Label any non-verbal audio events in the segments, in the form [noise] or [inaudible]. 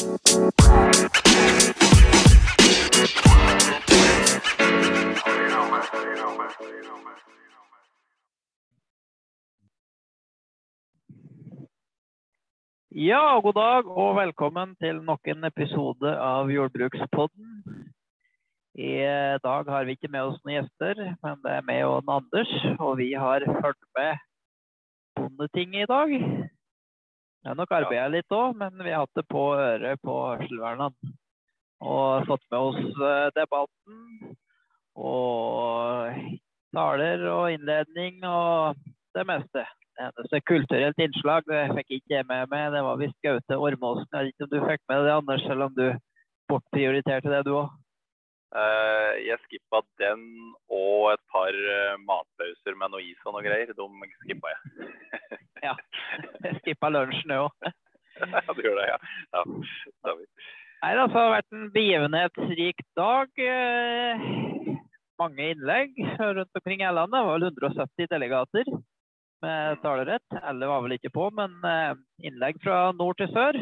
Ja, god dag og velkommen til nok en episode av Jordbrukspodden. I dag har vi ikke med oss noen gjester, men det er meg og Anders. Og vi har fulgt med Bondetinget i dag. Det har nok arbeida litt òg, men vi har hatt det på øret på hørselvernene. Og fått med oss eh, debatten og taler og innledning og det meste Det eneste kulturelt innslag det fikk ikke jeg med meg. Det var visst Gaute Ormåsen. Jeg vet ikke om du fikk med det, Anders, selv om du bortprioriterte det, du òg? Eh, jeg skippa den og et par uh, matpauser med noe is og noe greier. De skippa jeg. [laughs] ja. Jeg skippa lunsjen, òg. [laughs] ja, du gjør det, ja. ja det Nei, det har vært en begivenhetsrik dag. Uh, mange innlegg rundt omkring i landet. Det var vel 170 delegater med talerett. Alle var vel ikke på, men eh, innlegg fra nord til sør.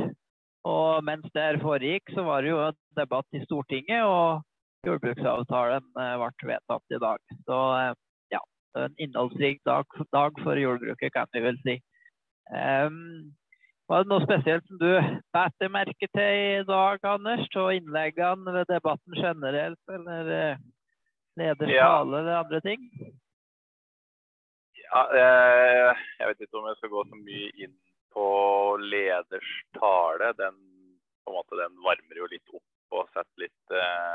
Og mens det foregikk, så var det jo en debatt i Stortinget, og jordbruksavtalen eh, ble vedtatt i dag. Så eh, ja, en innholdsrik dag, dag, for jordbruket, kan vi vel si. Um, var det noe spesielt som du bet merke til i dag, Anders? Og innleggene ved debatten generelt, eller leders ja. tale eller andre ting? Ja, eh, jeg vet ikke om jeg skal gå så mye inn på leders tale. Den, på måte, den varmer jo litt opp og setter litt, eh,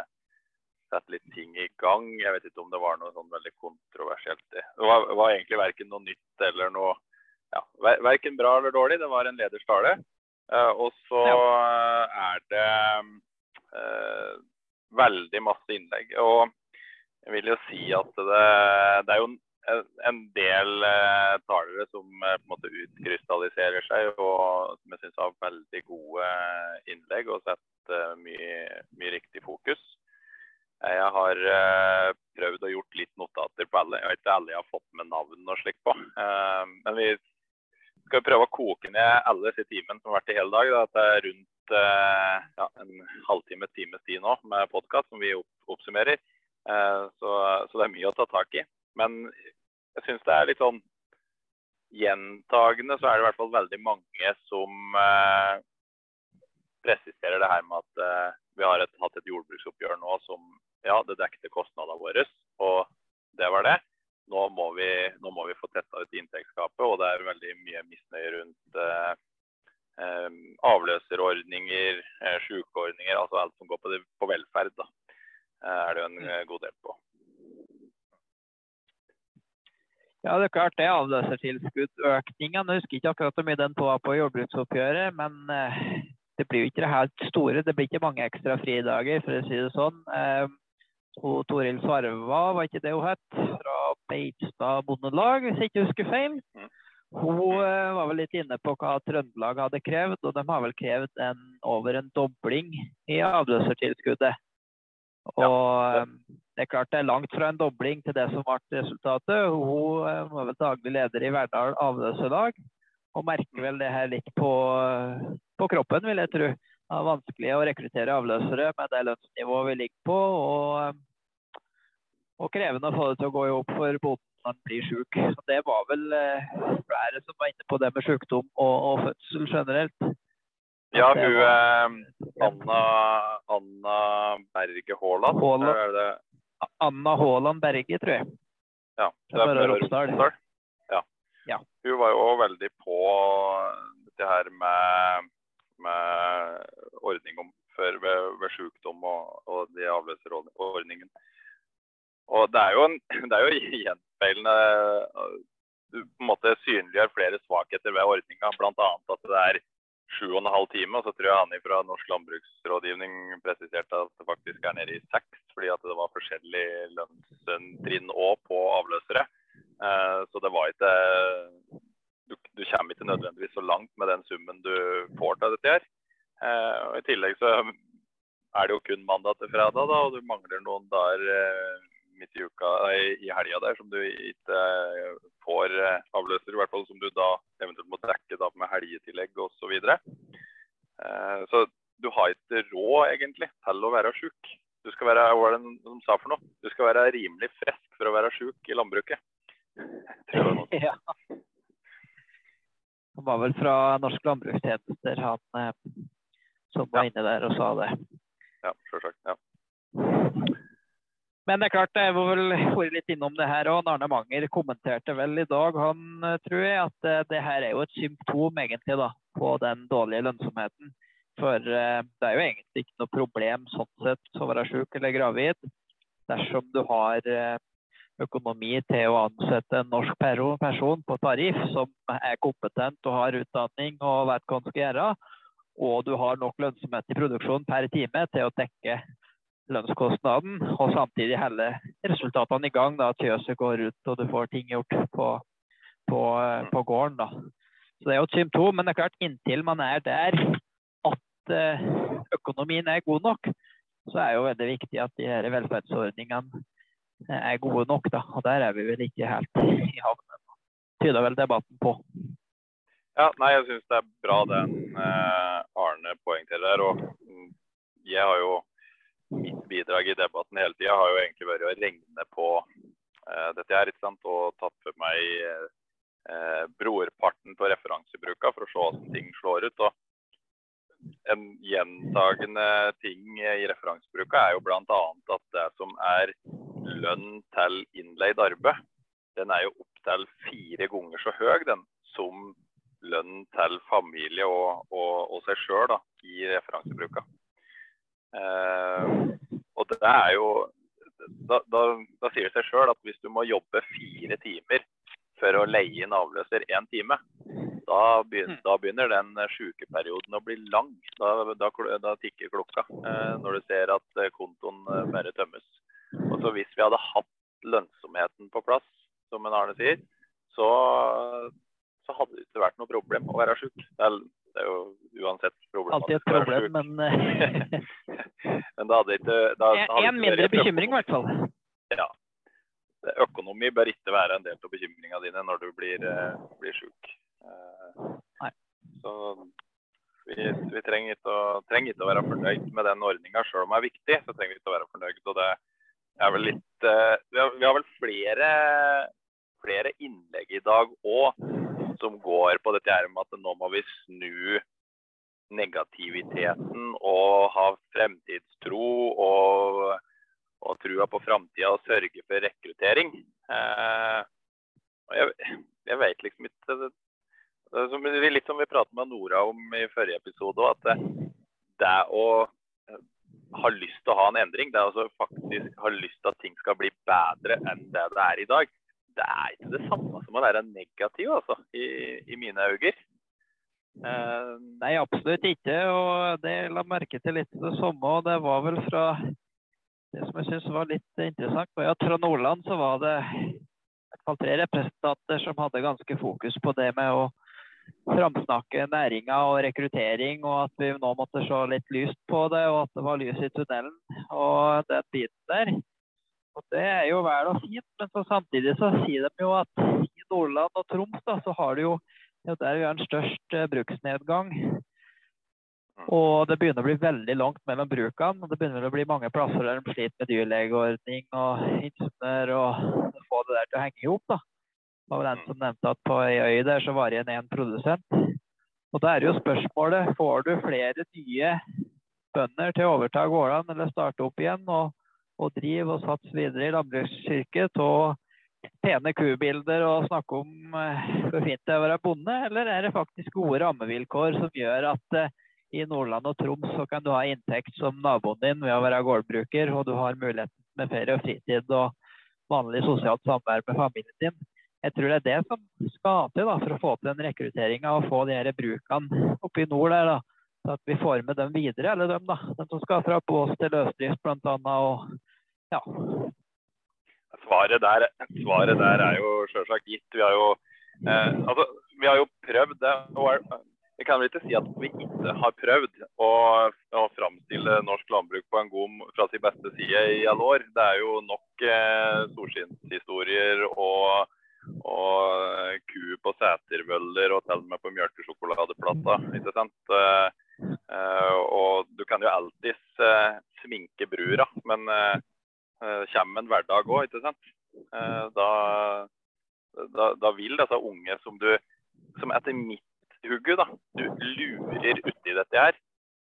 setter litt ting i gang. Jeg vet ikke om det var noe sånn veldig kontroversielt. Det var, var egentlig verken noe nytt eller noe ja, Verken bra eller dårlig. Det var en leders tale. Uh, og så ja. er det uh, veldig masse innlegg. Og jeg vil jo si at det, det er jo en del uh, talere som eh, på en måte utkrystalliserer seg, og som jeg syns har veldig gode eh, innlegg og setter eh, mye, mye, riktig fokus. Eh, jeg har eh, prøvd å gjort litt notater på alle. Jeg vet ikke alle jeg har fått med navn og slikt på. men vi skal prøve å koke ned alle i timen som har vært i hele dag. Da, det er rundt ja, en halvtime, times tid nå med podkast som vi oppsummerer. Så, så det er mye å ta tak i. Men jeg syns det er litt sånn gjentagende, så er det i hvert fall veldig mange som eh, presiserer det her med at eh, vi har et, hatt et jordbruksoppgjør nå som ja, det dekte kostnadene våre, og det var det. Nå må vi, nå må vi få tetta ut inntektsgapet, og det er veldig mye misnøye rundt eh, eh avløserordninger, eh, sykeordninger, altså alt som går på, det, på velferd. da, eh, er det jo en mm. god del på. Ja, det er klart det. Avløsertilskuddøkningen. Jeg husker ikke akkurat hvor mye den var på jordbruksoppgjøret, men eh, det blir jo ikke det helt store. Det blir ikke mange ekstra fridager, for å si det sånn. Eh, og Toril Svarva, var ikke det hun het? Fra Beitstad Bondelag, hvis jeg ikke husker feil. Hun eh, var vel litt inne på hva Trøndelag hadde krevd, og de har vel krevd en, over en dobling i avløsertilskuddet. Og ja. Det er klart det er langt fra en dobling til det som ble resultatet. Hun eh, var vel daglig leder i Verdal avløserlag og merker vel det her litt på, på, kroppen, vil jeg tro. Det er vanskelig å rekruttere avløsere med det lønnsnivået vi ligger på. Og, og krevende å få det til å gå i opp for bonden når han blir syk. Så det var vel eh, flere som var inne på det med sykdom og, og fødsel generelt. Ja, hun eh, Anna, Anna Berge Haaland. Anna Haaland Berge, tror jeg. Ja, det er fra Romsdal. Ja. Hun var jo veldig på det her med, med ordning om før ved, ved sykdom og, og de avløserordningen. Og det er jo, en, [clears throat] det er jo gjenspeilende Du på en måte synliggjør flere svakheter ved ordninga, bl.a. at det er sju og en halv time. Og så tror jeg han fra Norsk landbruksrådgivning presiserte at det faktisk er nede i seks, fordi at det var forskjellig lønnstrinn òg på avløsere. Eh, så det var ikke du, du, kommer ikke nødvendigvis så langt med den summen du får til dette her. Eh, og I tillegg så er det jo kun mandag til fredag, da, og du mangler noen dager eh, midt i uka, i helga der som du ikke får avløser, i hvert fall som du da eventuelt må dekke da med helgetillegg osv. Så, videre. Så du har ikke råd egentlig til å være sjuk. Du skal være hva er det de sa for noe? Du skal være rimelig frisk for å være sjuk i landbruket. ja. Han var vel fra Norsk landbrukstjenester, han eh, som var inne der og sa det. Ja, selvsagt. Ja. Men det er klart, jeg var vel vært litt innom det her òg. Arne Manger kommenterte vel i dag, han eh, tror jeg, at det, her er jo et symptom egentlig da, på den dårlige lønnsomheten. For eh, det er jo egentlig ikke noe problem sånn sett å være syk eller gravid dersom du har eh, økonomi til å ansette en norsk person på tariff som er kompetent og har utdanning og vet hva han skal gjøre, og du har nok lønnsomhet i produksjonen per time til å dekke lønnskostnaden, og samtidig holde resultatene i gang. da, At fjøset går ut og du får ting gjort på, på, eh, på gården. da. Så Det er jo et symptom, men det er klart inntil man er der at økonomien er god nok, så er det jo veldig viktig at de her velferdsordningene eh, er gode nok. Da. Og der er vi vel ikke helt i havn ennå. Tyder vel debatten på. Ja, nei, jeg syns det er bra den eh, Arne poengterer. Og jeg har jo mitt bidrag i debatten hele tida har jo egentlig vært å regne på eh, dette her, ikke sant? og tatt for meg eh, brorparten på referansebruka for å se hvordan ting slår ut. og en gjentagende ting i referansebruka er jo bl.a. at det som er lønn til innleid arbeid, den er jo opptil fire ganger så høy den, som lønn til familie og, og, og seg sjøl i referansebruka. Eh, og det er jo da, da, da sier det seg sjøl at hvis du må jobbe fire timer for å leie inn avløser én time, da begynner, mm. da begynner den sykeperioden å bli lang. Da, da, da tikker klokka eh, når du ser at eh, kontoen eh, bare tømmes. Og så Hvis vi hadde hatt lønnsomheten på plass, som en Arne sier, så, så hadde det ikke vært noe problem å være syk. Det er, det er jo uansett problem. Alltid et problem, men eh, [laughs] Men da hadde ikke da, En mindre bekymring, i hvert fall. Ja. Økonomi bør ikke være en del av bekymringa dine når du blir, blir sjuk. Nei. Så vi, vi trenger, ikke å, trenger, ikke å, være fornøyd med den ordninga, sjøl om det er viktig. så trenger vi ikke å være fornøyd. Og det er vel litt uh, vi, har, vi, har, vel flere, flere innlegg i dag òg som går på dette her med at nå må vi snu negativiteten og ha fremtidstro og, og trua på framtida og sørge for rekruttering. Uh, jeg, jeg vet liksom ikke Litt som vi pratet med Nora om i forrige episode, at det å eh, ha lyst til å ha en endring, det er altså faktisk ha lyst til at ting skal bli bedre enn det det er i dag, det er ikke det samme som å være negativ, altså, i, i mine øyne. Uh, nei, absolutt ikke. Og det la merke til litt det samme. Og det var vel fra Det som jeg syns var litt interessant, var at fra Nordland så var det i hvert fall tre representanter som hadde ganske fokus på det med å framsnakke næringa og rekruttering, og at vi nå måtte se litt lyst på det, og at det var lys i tunnelen. Og den biten der. Og Det er jo vel og fint, men så samtidig så sier de jo at i Nordland og Troms da, så har det jo ja, der vi har en størst eh, bruksnedgang. Og det begynner å bli veldig langt mellom brukene. og Det begynner å bli mange plasser der de sliter med dyrlegeordning og ingeniør og få det der til å henge i hop. Det var den som nevnte at på ei øy der så var det igjen én produsent. Og da er jo spørsmålet får du flere nye bønder til å overta gårdene eller starte opp igjen og, og drive og satse videre i landbruksyrket og pene kubilder og snakke om uh, hvor fint det er å være bonde, eller er det faktisk gode rammevilkår som gjør at uh, i Nordland og Troms så kan du ha inntekt som naboen din ved å være gårdbruker, og du har muligheten med ferie og fritid og vanlig sosialt samvær med familien din jeg tror det er det som skal til da, for å få til den rekrutteringa og få de her brukene oppe i nord der. da, så at vi får med dem videre, eller dem da, dem som skal fra bås til løsdrift bl.a. Og, ja. Svaret der, svaret der er jo selvsagt gitt. Vi har jo, eh, altså, vi har jo prøvd det. Vi kan vel ikke si at vi ikke har prøvd å, å framstille norsk landbruk på en god, fra sin beste side i alle år. Det er jo nok eh, solskinnshistorier og og eh, ku på setervøller og til og med på melkesjokoladeplata. ikke sant? Eh, eh, og du kan jo alltids uh, sminke brura, men kommer en hverdag òg, ikke sant. Da, da, da, vil disse unge som du Som etter mitt hugge, da, du lurer uti dette her.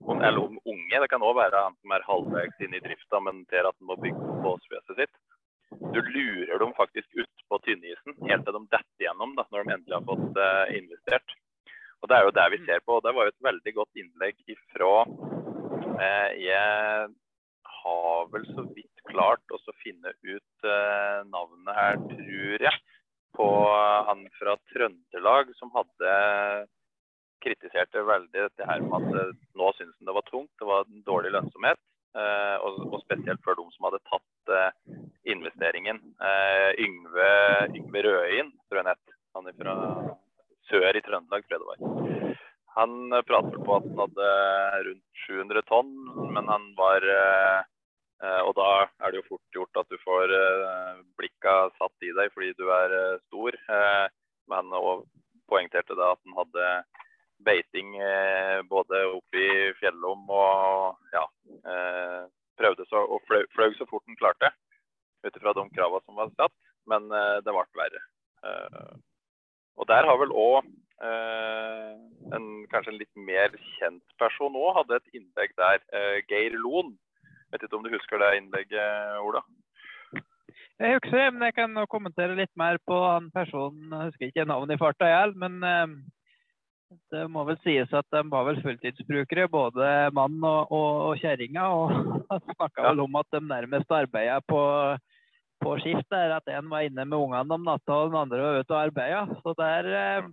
Eller om unge. Det kan òg være han som er halvveis inne i drifta, men ser at han må bygge på båsfjøset sitt. Du lurer dem faktisk ut på tynnisen helt til de detter gjennom da, når de endelig har fått investert. Og Det er jo det vi ser på. og Det var jo et veldig godt innlegg ifra eh, Jeg har vel så vidt klart å finne ut eh, navnet her, tror jeg, på han fra Trøndelag som hadde kritiserte veldig dette her med at eh, nå syns han det var tungt, det var dårlig lønnsomhet. Eh, og, og, spesielt for de som hadde tatt eh, investeringen. Eh, Yngve, Yngve Røin, tror jeg han. Han er fra sør i Trøndelag, tror. Han pratet på at han hadde rundt 700 tonn, men han var Og da er det jo fort gjort at du får blikka satt i deg fordi du er stor. Men han poengterte da at han hadde beiting både oppe i fjellom og ja, prøvde så, og fløy, så fort han klarte ut ifra de kravene som var satt. Men det ble verre. Og der har vel òg eh, en kanskje en litt mer kjent person òg hadde et innlegg der. Eh, Geir Loen. Vet ikke om du husker det innlegget, Ola? Jeg husker men jeg kan kommentere litt mer på han personen. Jeg husker ikke navnet i farta, jeg. Men eh, det må vel sies at de var vel fulltidsbrukere, både mann og, og, og kjerringa. Og [laughs] snakka vel om at de nærmest arbeida på på skift der at en var inne med ungene om natta og den andre var ute og arbeida. Så der, eh,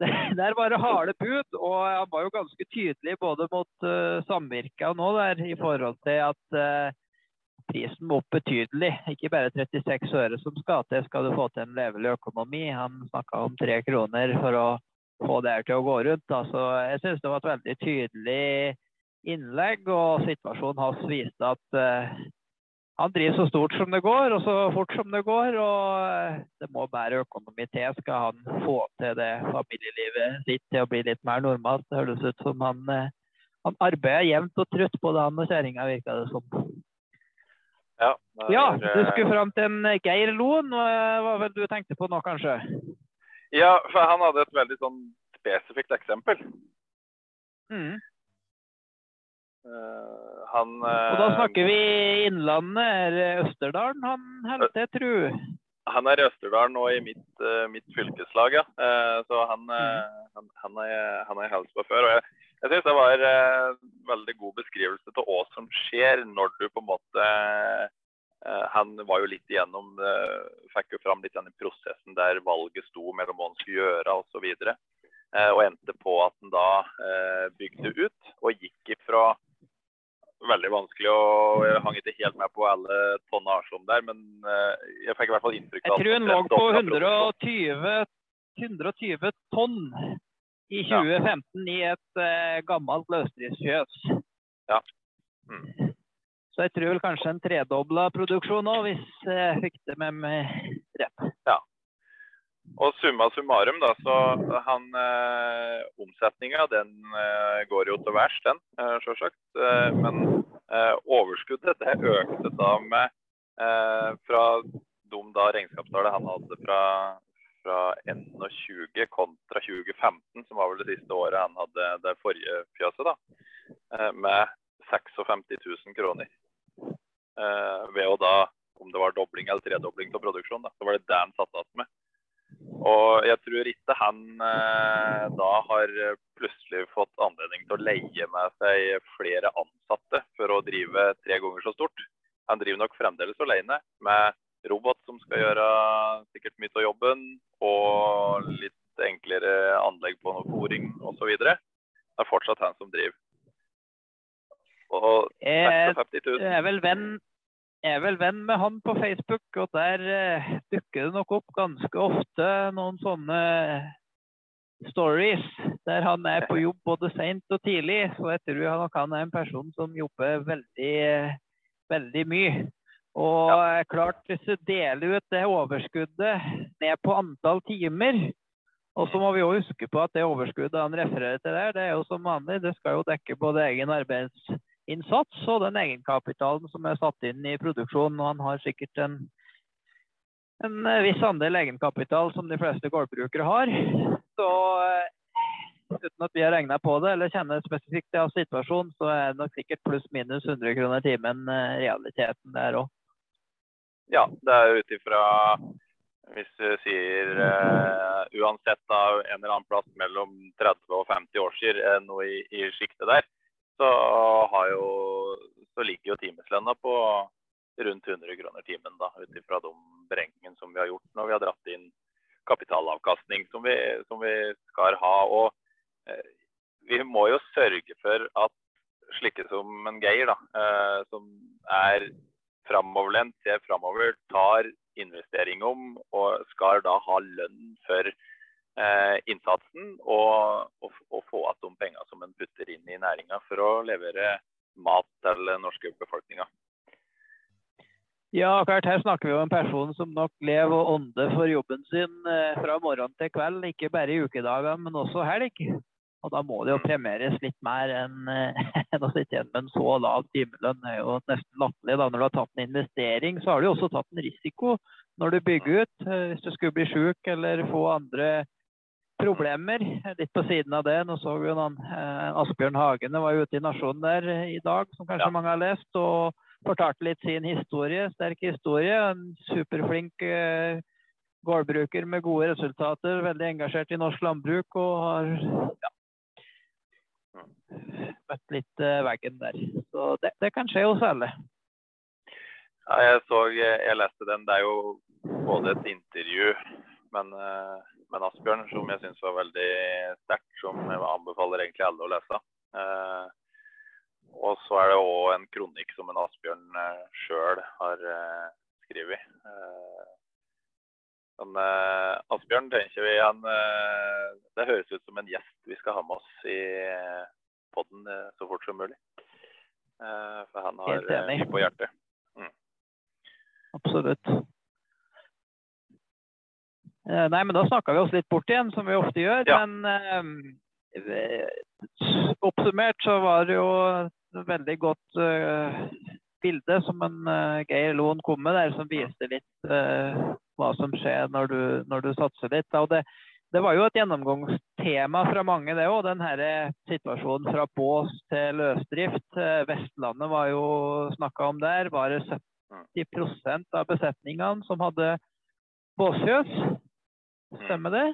[laughs] der var det harde bud. Og han var jo ganske tydelig både mot uh, samvirket og nå der i forhold til at uh, prisen opp betydelig. Ikke bare 36 øre som skal til skal du få til en levelig økonomi. Han snakka om tre kroner for å få det her til å gå rundt. Altså, jeg syns det var et veldig tydelig innlegg, og situasjonen hans viste at uh, han driver så stort som det går, og så fort som det går. Og eh, det må bedre økonomi til. Skal han få til det familielivet sitt til å bli litt mer normalt? Det høres ut som han, eh, han arbeider jevnt og trutt, både han og kjerringa, virka det som. Ja, er, ja, du skulle fram til en Geir Loen. Hva vel du tenkte på nå, kanskje? Ja, for han hadde et veldig sånn spesifikt eksempel. Mm. Uh, han Og da snakker vi Innlandet, eller Østerdalen han holder til, tru? Han er i Østerdalen og i mitt, uh, mitt fylkeslag, ja. Uh, så han, uh, han, han, er, han er før. og jeg, jeg syns det var en veldig god beskrivelse av hva som skjer når du på en måte Han var jo litt igjennom Fikk jo fram litt den prosessen der valget sto mellom hva han skulle gjøre osv. Og, så og endte på at han da bygde ut og gikk ifra veldig vanskelig. og Jeg hang ikke helt med på alle tonnasjene der, men eh, jeg fikk i hvert fall inntrykk av Jeg tror hun lå på 120, 120 tonn i 2015 ja. i et uh, gammelt løsdriftsfjøs. Ja. Mm. Så jeg tror vel kanskje en tredobla produksjon nå, hvis jeg fikk det med meg rett. Og summa summarum, da, så han eh, Omsetninga den eh, går jo til værs, den, eh, sjølsagt. Eh, men eh, overskuddet det økte da med eh, fra de da regnskapstallet han hadde fra, fra 21 kontra 2015, som var vel det siste året han hadde det forrige fjøset, da, eh, med 56 000 kroner. ved å da, om det var dobling eller tredobling av produksjonen, da, så var det det han satte igjen med. Og jeg tror ikke han eh, da har plutselig fått anledning til å leie med seg flere ansatte for å drive tre ganger så stort. Han driver nok fremdeles alene med robot som skal gjøre sikkert mye av jobben, og litt enklere anlegg på noe fòring osv. Det er fortsatt han som driver. Og 56 000 Jeg er vel venn er vel venn med han på Facebook, og der uh, dukker det nok opp ganske ofte noen sånne stories der han er på jobb både seint og tidlig. Så jeg tror nok han er en person som jobber veldig, veldig mye. Og ja. klart, hvis du deler ut det overskuddet ned på antall timer, Og så må vi jo huske på at det overskuddet han refererer til der, det er jo som vanlig. Det skal jo dekke både egen arbeidsinnsats og den egenkapitalen som er satt inn i produksjonen. Og han har sikkert en, en viss andel egenkapital som de fleste gårdbrukere har. Så uten at vi har regna på det eller kjenner spesifikt til situasjonen, så er det nok sikkert pluss-minus 100 kroner timen realiteten der òg. Ja, det er ut ifra hvis du sier uh, uansett da, en eller annen plass mellom 30 og 50 årskyr, uh, noe i, i sjiktet der, så, jo, så, ligger jo timeslønna på rundt 100 kroner timen, da, ut ifra de beregningene som vi har gjort når vi har dratt inn kapitalavkastning som vi, som vi skal ha. Og eh, vi må jo sørge for at slike som en Geir, da, som er framoverlent, ser framover, tar investering om og skal da ha lønn for eh, innsatsen og, og, og, få igjen de pengene som en putter inn i næringa for å levere mat til den norske befolkninga. Ja, klart her snakker vi om en person som nok lever og ånder for jobben sin eh, fra morgen til kveld. Ikke bare i ukedager, men også helg. Og da må det jo premieres litt mer enn [laughs] enn å sitte igjen med en så lav timelønn. Det er jo nesten latterlig. da. Når du har tatt en investering, så har du jo også tatt en risiko når du bygger ut. Eh, hvis du skulle bli syk eller få andre problemer. Litt på siden av det, nå så vi jo noen eh, Asbjørn Hagene var ute i Nasjonen der i dag, som kanskje ja. mange har lest. og fortalte litt sin historie. Sterk historie. En superflink eh, gårdbruker med gode resultater. Veldig engasjert i norsk landbruk og har ja, møtt litt eh, veggen der. Så det, det, kan skje hos alle. Ja, jeg så, jeg leste den. Det er jo både et intervju men, uh, men Asbjørn som jeg syns var veldig sterkt, som jeg anbefaler egentlig alle å lese. Uh, og så er det òg en kronikk som en Asbjørn uh, sjøl har skrevet. Men Asbjørn tenker vi han Det høres ut som en gjest vi skal ha med oss i podden uh, så fort som mulig. for han har mye på hjertet. Mm. Absolutt. Nei, men da snakka vi oss litt bort igjen, som vi ofte gjør. Ja. Men oppsummert så var det jo et veldig godt bilde som en Geir Loen kom med der, som viste litt hva som skjer når du, når du satser litt. Og det, det, var jo et gjennomgangstema fra mange, det òg. Denne situasjonen fra bås til løsdrift. Eh, Vestlandet var jo snakka om der. Var det 70% av besetningene som hadde båsfjøs? Stemmer det?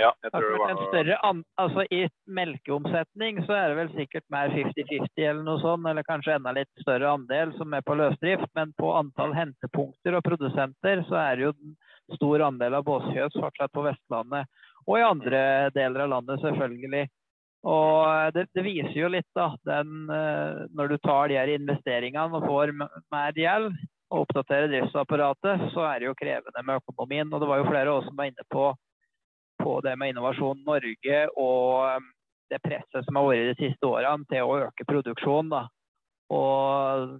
Ja, jeg tror det var. Større, altså I melkeomsetning så er det vel sikkert mer 50-50 eller noe sånt, eller kanskje enda litt større andel som er på løsdrift. Men på antall hentepunkter og produsenter så er det jo en stor andel av båsfjøs fortsatt på Vestlandet. Og i andre deler av landet, selvfølgelig. Og det, det viser jo litt, da, den, eh, når du tar de her investeringene og får mer gjeld og oppdatere driftsapparatet, så er det jo krevende med økonomien. Og det var jo flere også som var inne på på det med Innovasjon Norge og um, det presset som har vært de siste årene til å øke produksjonen. Da. Og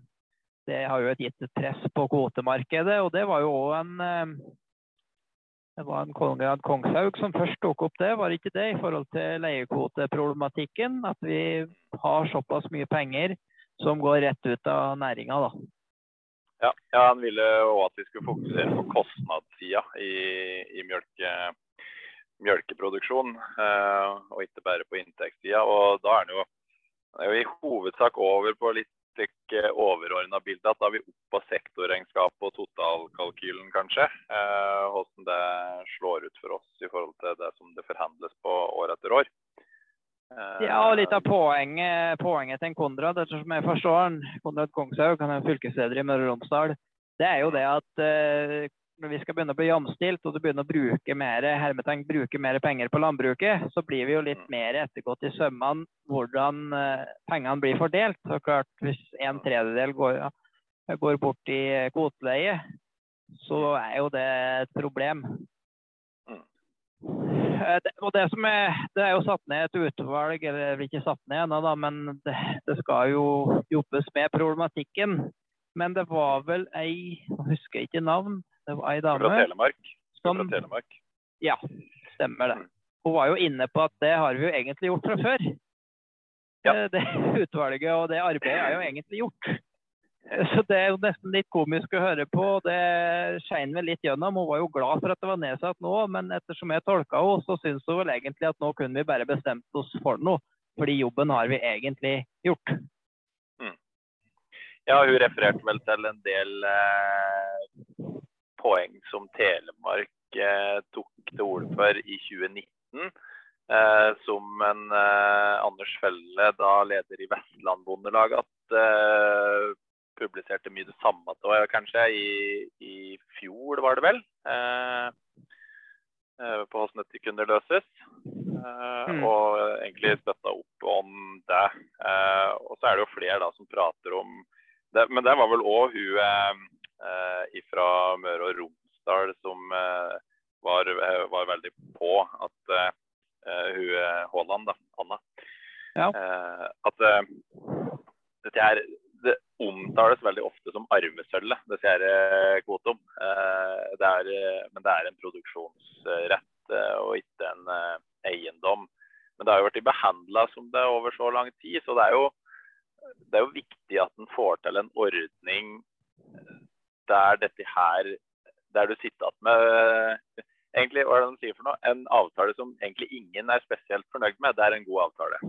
det har jo gitt et press på kvotemarkedet, og det var jo òg en um, det var en Konrad Kongshaug som først tok opp det, var det ikke det, i forhold til leiekvoteproblematikken? At vi har såpass mye penger som går rett ut av næringa, da. Ja, ja, han ville òg at vi skulle fokusere på kostnadssida i, i mjølke, mjølkeproduksjon, eh, og ikke bare på inntektssida. Og da er det jo, jo i hovedsak over på litt overordna bilde. At da er vi oppe på sektorregnskapet og totalkalkylen, kanskje. Eh, hvordan det slår ut for oss i forhold til det som det forhandles på år etter år. Eh, ja, og litt av poenget, poenget til Konrad, ettersom jeg forstår han, Konrad Kongshaug, han er fylkesleder i Møre og Romsdal, det er jo det at når vi skal begynne å bli jamstilt og du begynner å bruke mer, hermetegn, bruke mer penger på landbruket, så blir vi jo litt mer ettergått i sømmene hvordan uh, pengene blir fordelt. Så klart, Hvis en tredjedel går, går bort i kvoteleie, så er jo det et problem. Uh, det, og det, som er, det er jo satt ned et utvalg, eller ikke satt ned ennå, men det, det skal jo jobbes med problematikken. Men det var vel ei, jeg husker ikke navn, det var ei dame Fra Telemark. Som, fra Telemark. Ja, stemmer det. hun var jo inne på at det har vi jo egentlig gjort fra før. Ja. Eh, Det [laughs] utvalget og det arbeidet er jo egentlig gjort. [laughs] Så det er jo nesten litt komisk å høre på. Det skein vel litt gjennom. Hun var jo glad for at det var nedsatt nå, men ettersom jeg tolka henne, så syns hun vel egentlig at nå kunne vi bare bestemt oss for noe. Fordi jobben har vi egentlig gjort. Ja, hun refererte vel til en del eh, poeng som Telemark eh, tok til orde for i 2019. Eh, som en eh, Anders Felle, da leder i Vestland Bondelag, at eh, publiserte mye det samme det var kanskje i, i fjor, var det vel. Eh, eh, på hvordan dette kunne løses. Eh, Mm. Og egentlig støtta opp om det. Eh, og så er det jo flere da som prater om det, Men det var vel òg hun eh, fra Møre og Romsdal som eh, var, eh, var veldig på at eh, hun eh, Haaland, da, Anna Ja. eh, At eh, dette her det omtales veldig ofte som arvesølvet, det her eh, kvotum. Eh, det er, eh, men det er en produksjonsrett og ikke en eiendom. Men det har jo vært behandla som det over så lang tid, så det er jo, det er jo viktig at en får til en ordning der dette her Der du sitter igjen med egentlig, hva er det de sier for noe? En avtale som egentlig ingen er spesielt fornøyd med. Det er en god avtale.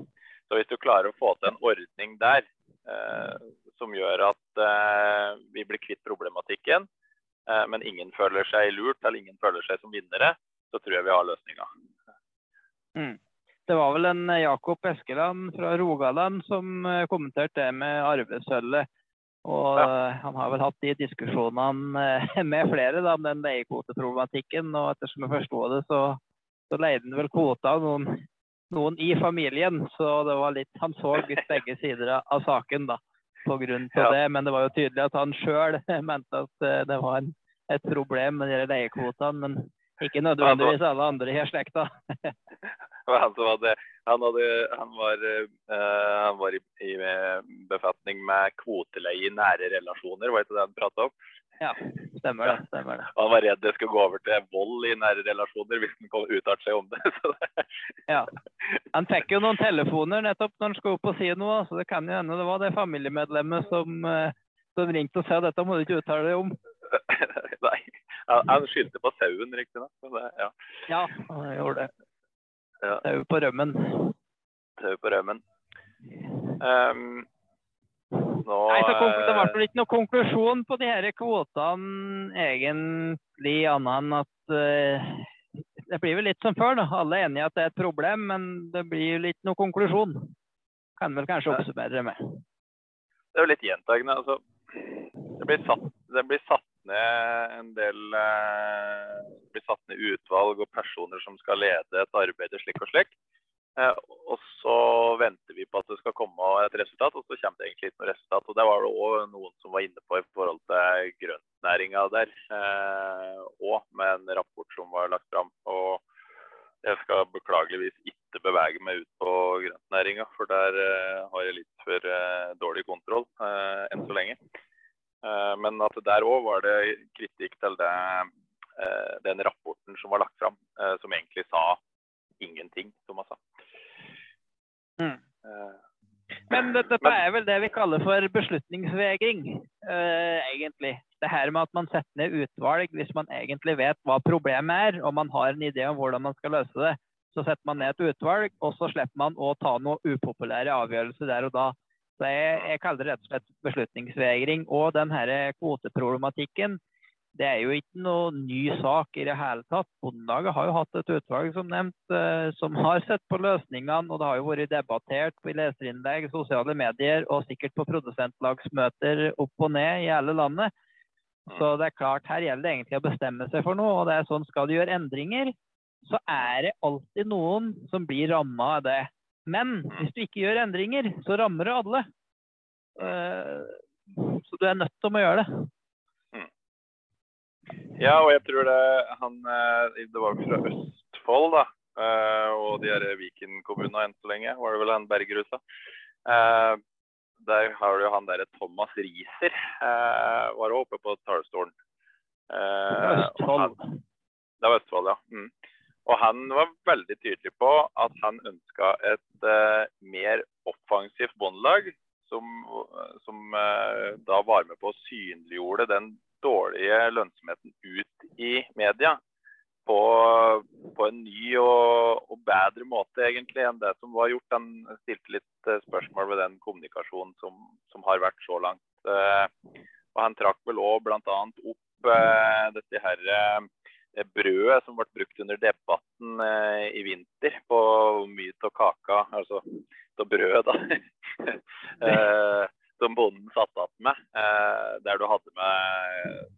Så hvis du klarer å få til en ordning der som gjør at eh, vi blir kvitt problematikken, eh, men ingen føler seg lurt eller ingen føler seg som vinnere, så tror jeg vi har løsninga. Mm. Det var vel en eh, Jakob Eskeland fra Rogaland som eh, kommenterte det med arvesølvet. Og Ja. eh, han har vel hatt de diskusjonene eh, [laughs] med flere da, om den leiekvoteproblematikken. Og ettersom jeg forsto det, så, så leide han vel kvota av noen, noen i familien. Så det var litt Han så begge sider av- saken da, på grunn av Ja. det. Men det var jo tydelig at han sjøl [laughs] mente at eh, det var en, et problem med de leiekvotene. Men ikke nødvendigvis alle andre i slekta. [laughs] Han, hadde, han, hadde, han var, uh, han var i, i befatning med kvoteleie i nære relasjoner, var ikke det han prata om? Ja, stemmer det. stemmer det. Han var redd det skulle gå over til vold i nære relasjoner hvis han kom uttalte seg om det. [laughs] Så det Ja. Han fikk jo noen telefoner nettopp når han skulle opp og si noe, så det kan jo hende det var det familiemedlemmet som, eh, som ringte og sa dette må du ikke uttale deg om. [laughs] Nei. Han, skyldte på sauen, riktignok. Ja. Ja, han gjorde det. Ja. Er på rømmen. Sau på rømmen. Um, nå Nei, så Det ble eh, ikke noe konklusjon på de her kvotene egentlig, annet enn at uh, det blir vel litt som før. da. Alle er enige at det er et problem, men det blir jo ikke noe konklusjon. Kan vel kanskje oppsummere med. Det er jo litt gjentagende. Altså, det, blir satt, det blir satt ned en del eh, blir satt ned utvalg og personer som skal lede et arbeid slik og slik. Eh, og så venter vi på at det skal komme et resultat, og så kommer det egentlig ikke noe resultat. Og Det var det òg noen som var inne på i forhold til grøntnæringa der òg, med en rapport som var lagt fram. Og jeg skal beklageligvis ikke bevege meg ut på grøntnæringa, for der eh, har jeg litt for eh, dårlig kontroll eh, enn så lenge. Eh, men at der òg var det kritikk til det, eh, den rapporten som var lagt fram, eh, som egentlig sa ingenting, som han sa. Mm. Eh, Men det, dette er vel det vi kaller for beslutningsvegring, eh, egentlig. Det her med at man setter ned utvalg hvis man egentlig vet hva problemet er, og man har en idé om hvordan man skal løse det. Så setter man ned et utvalg, og så slipper man å ta noen upopulære avgjørelser der og da. Så jeg, jeg kaller det rett og slett beslutningsvegring. Og den her kvoteproblematikken, det er jo ikke noe ny sak i det hele tatt. Bondelaget har jo hatt et utvalg som nevnt, eh, som har sett på løsningene, og det har jo vært debattert i leserinnlegg, sosiale medier og sikkert på produsentlagsmøter opp og ned i hele landet. Så det er klart, her gjelder det egentlig å bestemme seg for noe, og det er sånn skal du gjøre endringer, så er det alltid noen som blir ramma av det. Men hvis du ikke gjør endringer, så rammer det alle. Eh, Så du er nødt til å gjøre det. Ja, og jeg tror det han eh, Det var fra Østfold, da. eh, Og de her Viken-kommunene enn så lenge, var det vel han Bergerud sa. Eh, Der har du han derre Thomas Riiser. Var oppe på talerstolen. Østfold. han- Det var Østfold, ja. Mm. Og han var veldig tydelig på at han ønska et mer offensivt bondelag, som, som da var med på å synliggjorde den dårlige lønnsomheten ut i media. På, på en ny og, og, bedre måte egentlig enn det som var gjort. Han stilte litt uh, spørsmål ved den kommunikasjonen som, som, har vært så langt. og Han trakk vel òg bl.a. opp dette her brødet som ble brukt under debatten eh, i vinter på mye av kaka, altså av brødet, da, [laughs] eh, som bonden satt igjen med. Eh, der du hadde med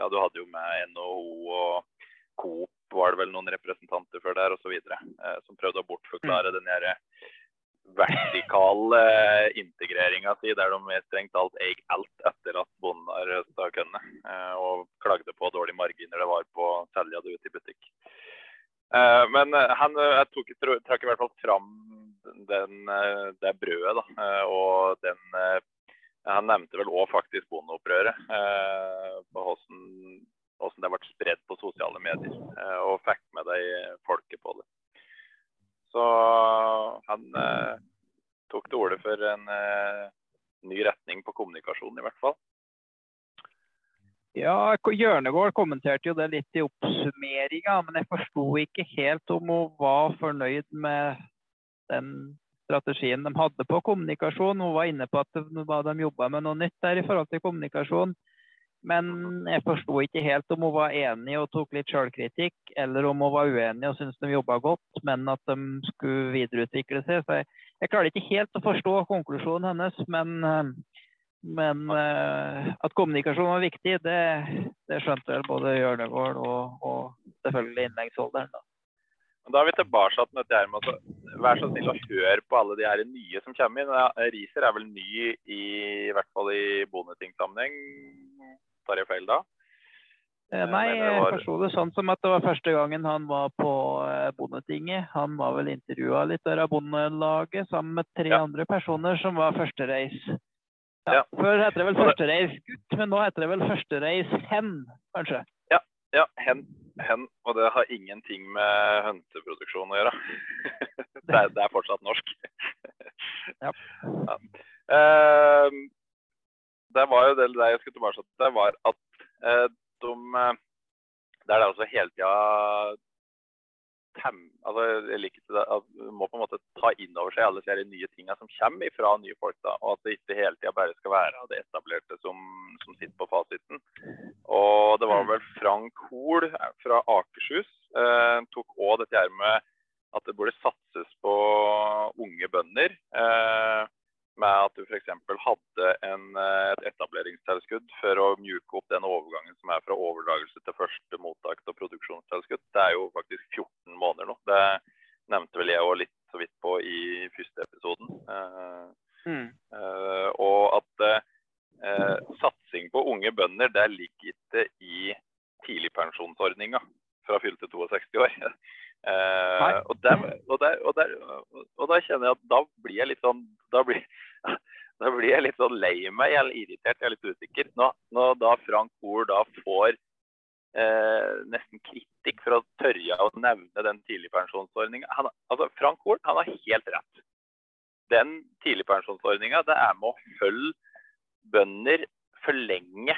Ja, du hadde jo med NHO og Coop var det vel noen representanter for der osv. Eh, som prøvde å bortforklare mm. den derre vertikale eh, integreringa si, der de strengt talt eier alt etter at bonden har høsta kønnet. Eh, og klagde på dårlige marginer det var på å selge det ut i butikk. Eh, men eh, han eh, jeg tok, trakk i hvert fall fram den, eh, det brødet, da. og den Han nevnte vel òg faktisk bondeopprøret. på hvordan, hvordan det ble spredd på sosiale medier. og fikk med de folket på det. Så han eh, tok til orde for en eh, ny retning på kommunikasjonen, i hvert fall. Ja, Hjørnegård kommenterte jo det litt i oppsummeringa, men jeg forsto ikke helt om hun var fornøyd med den strategien de hadde på kommunikasjon. Hun var inne på at de jobba med noe nytt der i forhold til kommunikasjon. Men jeg forsto ikke helt om hun var enig og tok litt sjølkritikk, eller om hun var uenig og syntes de jobba godt, men at de skulle videreutvikle seg. Så jeg, jeg klarer ikke helt å forstå konklusjonen hennes, men, men uh, at kommunikasjon var viktig, det, det skjønte vel både Hjørnegård og, og selvfølgelig innleggsholderen. Da. Da er vi tilbake til dette her med å være så snill å høre på alle de her nye som kommer inn. Riser er vel ny i, i hvert fall i Bondeting-sammenheng Tar jeg feil da? Eh, nei, jeg var... forsto det sånn som at det var første gangen han var på eh, Bondetinget. Han var vel intervjua litt der av Bondelaget sammen med tre ja. andre personer som var førstereis. Ja, ja. Før heter det vel førstereisgutt, men nå heter det vel førstereis hen, kanskje? Ja, ja hen, hen. Og det har ingenting med hønseproduksjon å gjøre. [laughs] det, er, det er fortsatt norsk. ja. ja. Eh, det var jo det, det jeg skulle tilbake til, det var at eh, de Det er det altså hele tida altså, jeg liker det, at Du må på en måte ta inn over seg alle de nye tingene som kommer fra nye folk. da, Og at det ikke hele tida bare skal være det etablerte som, som, sitter på fasiten. Og det var mm. vel Frank Hoel fra Akershus eh, tok òg dette her med at det burde satses på unge bønder. Eh, med at du f.eks. hadde en, eh, et etableringstilskudd for å mjuke opp den overgangen som er fra overdragelse til første mottak og produksjonstilskudd. Det er jo faktisk 14 måneder nå. Det nevnte vel jeg òg litt så vidt på i første episoden. Mm. uh, og at uh, satsing på unge bønder, det ligger ikke i tidligpensjonsordninga fra fylte 62 år. [laughs] Uh, og, der, og, der, og, der, og, da kjenner jeg at da blir jeg litt sånn Da blir, [laughs] da blir jeg litt sånn lei meg, jeg er irritert, jeg er litt usikker. Nå, når da Frank Hoel da får uh, nesten kritikk for å tørre å nevne den tidligpensjonsordninga altså, Frank Hoel han har helt rett. Den tidligpensjonsordninga er med å følge bønder for lenge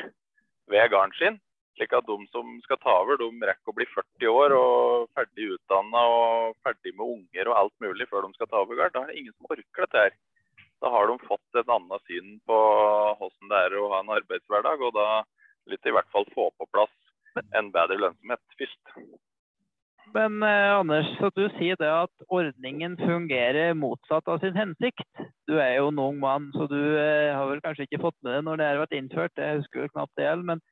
ved gården sin slik at de som skal ta over, de rekker å bli 40 år og ferdig utdanna og ferdig med unger og alt mulig før de skal ta over. Da er det ingen som orker dette her. Da har de fått et annet syn på hvordan det er å ha en arbeidshverdag, og da vil de i hvert fall få på plass en bedre lønnsomhet først. Men eh, Anders, så du sier det at ordningen fungerer motsatt av sin hensikt. Du er jo en ung mann, så du eh, har vel kanskje ikke fått med det når det har vært innført. Jeg husker knapt det. Men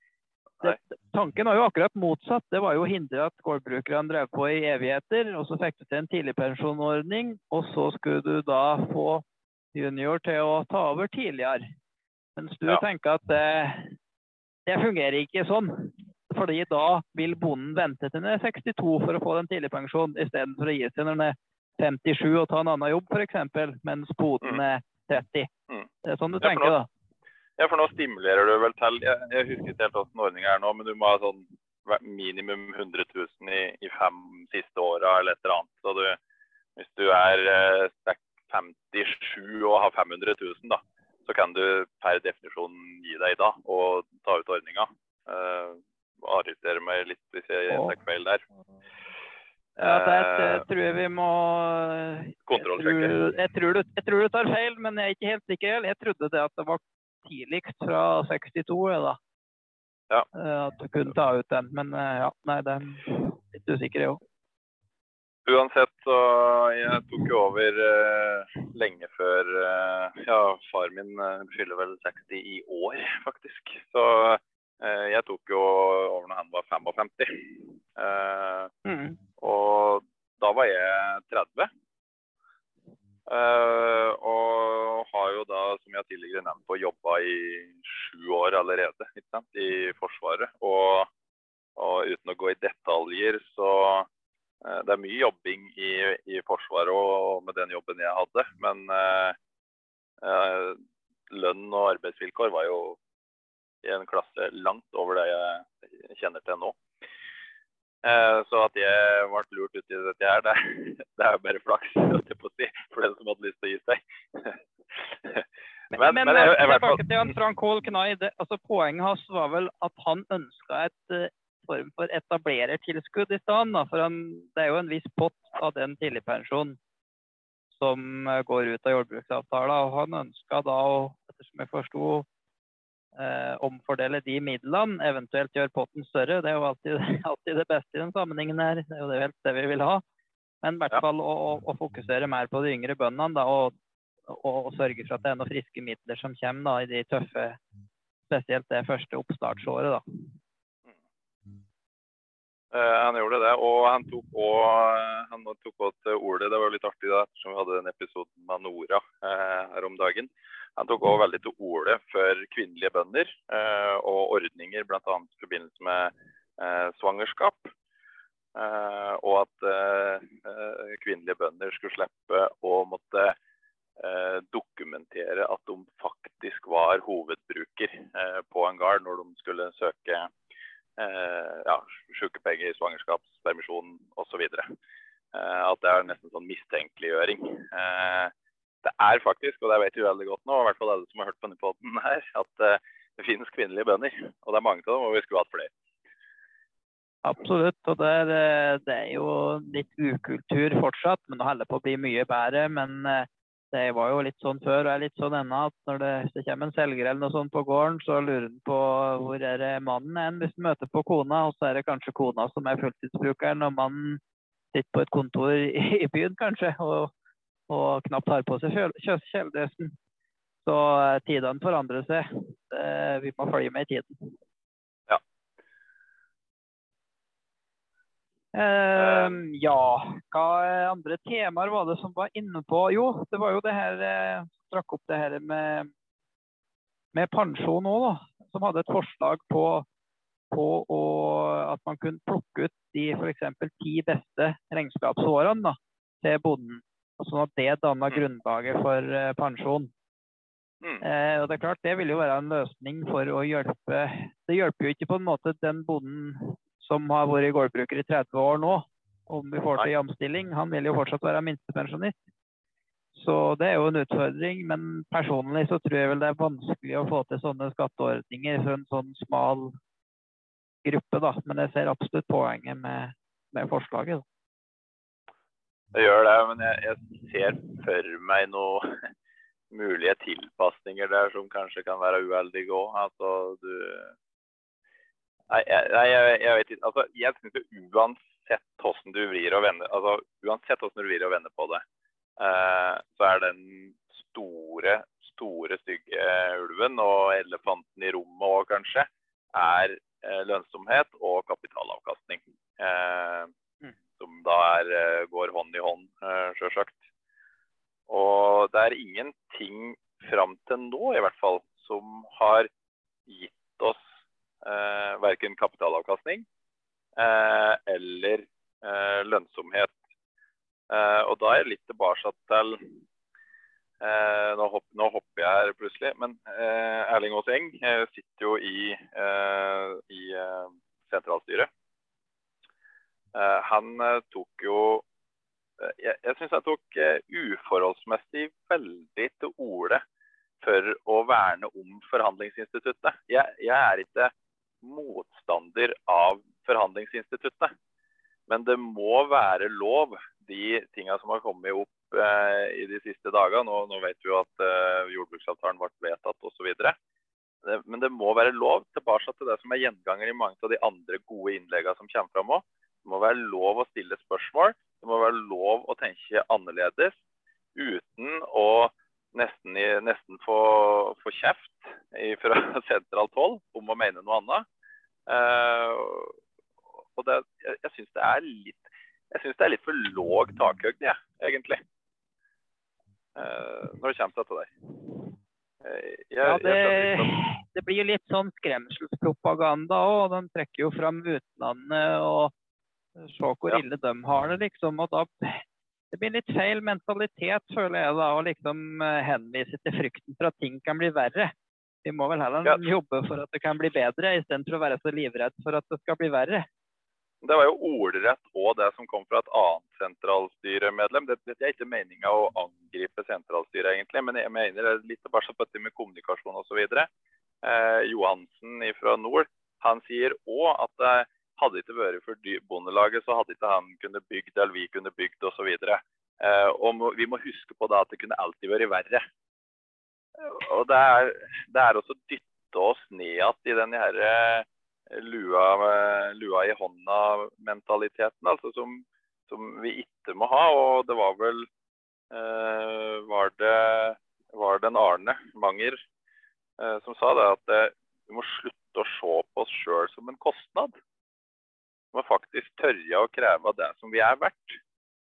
det, tanken var jo akkurat motsatt. Det var jo å hindre at gårdbrukerne drev på i evigheter. Og så fikk du til en tidligpensjonordning, og så skulle du da få junior til å ta over tidligere. Mens du ja. tenker at det, det fungerer ikke sånn. Fordi da vil bonden vente til han er 62 for å få den tidligpensjonen, istedenfor å gi seg når han er 57 og ta en annen jobb f.eks., mens boden mm. er 30. Mm. Det er sånn du tenker, da? Ja, for nå stimulerer du vel til Jeg, jeg husker ikke helt hvordan ordninga er nå, men du må ha sånn minimum 100 000 i, i fem siste åra eller et eller annet. Så du, hvis du er 57 og har 500 000, da, så kan du per definisjon gi deg da og ta ut ordninga. Eh, Arrestere meg litt hvis jeg tar feil der. Ja, der tror jeg vi må Kontrollsjekke. Jeg, jeg, tror du, jeg tror du tar feil, men jeg er ikke helt sikker. Jeg trodde det at det var tidligst fra 62. da. Ja. At du kunne ta ut den. Men ja, nei, det er litt usikker, jeg òg. Uansett, så jeg tok jo over uh, lenge før uh, Ja, far min uh, fyller vel 60 i år, faktisk. Så jeg tok jo over når han var 55. Mm. Og da var jeg 30. og har jo da, som jeg tidligere nevnte, jobba i sju år allerede i Forsvaret. Og, og uten å gå i detaljer, så Eh, det er mye jobbing i, i, Forsvaret og med den jobben jeg hadde. Men eh, eh, lønn og arbeidsvilkår var jo i en klasse langt over det jeg kjenner til nå. Eh, så at jeg ble lurt ut i dette her, det, [laughs] det er bare flaks [laughs] si, for den som hadde lyst til å gi seg. [laughs] men, men, men jeg, jeg, tilbake til Frank Hall Knai. Altså, poenget hans var vel at han ønska et eh, form for etablerertilskudd i stedet. For han, det er jo en viss pott av den tidligpensjonen som eh, går ut av jordbruksavtalen. Og han ønska da og ettersom jeg forsto, eh, omfordele de midlene, eventuelt gjøre potten større. Det er jo alltid, [laughs] alltid, det beste i den sammenhengen her. Det er jo det, det vi vil ha. Men i hvert fall å, å, fokusere mer på de yngre bøndene da, og, og, og, sørge for at det er noen friske midler som kommer da, i de tøffe, spesielt det første oppstartsåret. da. Eh, han gjorde det, og han tok også til orde Det var litt artig da, ettersom vi hadde den episoden med Nora eh, her om dagen. Han tok også veldig til orde for kvinnelige bønder eh, og ordninger bl.a. i forbindelse med eh, svangerskap. Eh, og at eh, kvinnelige bønder skulle slippe å måtte dokumentere at de faktisk var hovedbruker på en gard når de skulle søke Eh, ja, sykepenger, svangerskapspermisjon osv. Eh, at det er nesten sånn mistenkeliggjøring. Eh, det er faktisk, og det vet vi veldig godt nå, i hvert fall alle som har hørt på denne poden her, at det finnes kvinnelige bønder. Og det er mange av dem, og vi skulle hatt flere. Absolutt, og det er, det er, jo litt ukultur fortsatt, men det holder på å bli mye bedre. Men det var jo litt sånn før og er litt sånn ennå at når det, det, kommer en selger eller noe sånt på gården, så lurer han på hvor er det mannen er hvis han møter på kona, og så er det kanskje kona som er fulltidsbrukeren, og mannen sitter på et kontor i, byen kanskje og, og, knapt har på seg kjeledressen. Så eh, tidene forandrer seg. vi må følge med i tiden. Uh, ja, hva andre temaer var det som var inne på? Jo, det var jo det her eh, Trakk opp det her med, med pensjon òg, da. Som hadde et forslag på, på å, at man kunne plukke ut de f.eks. ti beste regnskapsårene da, til bonden. Sånn at det danna mm. grunnlaget for uh, pensjon. Mm. Eh, og Det er klart, det vil jo være en løsning for å hjelpe Det hjelper jo ikke på en måte den bonden som har vært gårdbruker i 30 år nå, om vi får til jamstilling, han vil jo fortsatt være minstepensjonist. Så det er jo en utfordring. Men personlig så tror jeg vel det er vanskelig å få til sånne skatteordninger for en sånn smal gruppe, da. Men jeg ser absolutt poenget med, med forslaget. Da. Det gjør det, men jeg, jeg ser for meg noen [laughs] mulige tilpasninger der som kanskje kan være uheldige òg. Altså, du Nei, jeg, jeg, jeg vet ikke. Altså, jeg syns uansett hvordan du vrir og vender altså, uansett hvordan du vrir og vender på det, uh, så er den store, store, stygge ulven og elefanten i rommet òg, kanskje, er uh, lønnsomhet og kapitalavkastning. Uh, mm. Som da er, går hånd i hånd, sjølsagt. Og det er ingenting fram til nå, i hvert fall, som har eh, verken kapitalavkastning eh, eller eh, lønnsomhet. Eh, og da er jeg litt tilbake til eh, nå, hopp, nå, hopper jeg her plutselig, men eh, Erling Aas Eng sitter jo i, i sentralstyret. Han tok jo Jeg, jeg syns han tok uforholdsmessig veldig til orde for å verne om forhandlingsinstituttet. Jeg, jeg er ikke motstander av forhandlingsinstituttet. Men det må være lov, de tinga som har kommet opp eh, i de siste dagene. Nå, nå vet vi jo at eh, jordbruksavtalen ble vedtatt osv. Men det må være lov, tilbake til det som er gjenganger i mange av de andre gode innleggene som kommer fram òg. Det må være lov å stille spørsmål. Det må være lov å tenke annerledes uten å nesten, nesten få, få kjeft fra [laughs] sentralt hold om å mene noe annet. Uh, og det, jeg, jeg syns det er litt jeg synes det er litt for låg takhøyde, jeg, egentlig. Uh, når det kommer til dette der. Uh, jeg, ja, det, det, blir jo litt sånn skremselspropaganda òg. De trekker jo fram utlandet og se hvor ja. ille de har det, liksom. Og da det blir litt feil mentalitet, føler jeg, da, å liksom henvise til frykten for at ting kan bli verre. Vi må vel heller ja. jobbe for at det kan bli bedre, istedenfor å være så livredd for at det skal bli verre. Det var jo ordrett òg det som kom fra et annet sentralstyremedlem. Det, det er ikke meninga å angripe sentralstyret, egentlig, men jeg mener det er litt tilbake på dette med kommunikasjon osv. Eh, Johansen fra Nord han sier òg at det hadde ikke vært for Bondelaget, så hadde ikke han kunne bygd eller vi kunne bygd osv. Eh, og vi må huske på da at det kunne alltid vært verre. Og det er, det er også dytte oss ned igjen i den her eh, lua, lua i hånda-mentaliteten, altså som, som, vi ikke må ha. Og det var vel eh, var, det, var det en Arne Manger eh, som sa det at eh, vi må slutte å se på oss sjøl som en kostnad. Må faktisk tørre å kreve det som vi er verdt.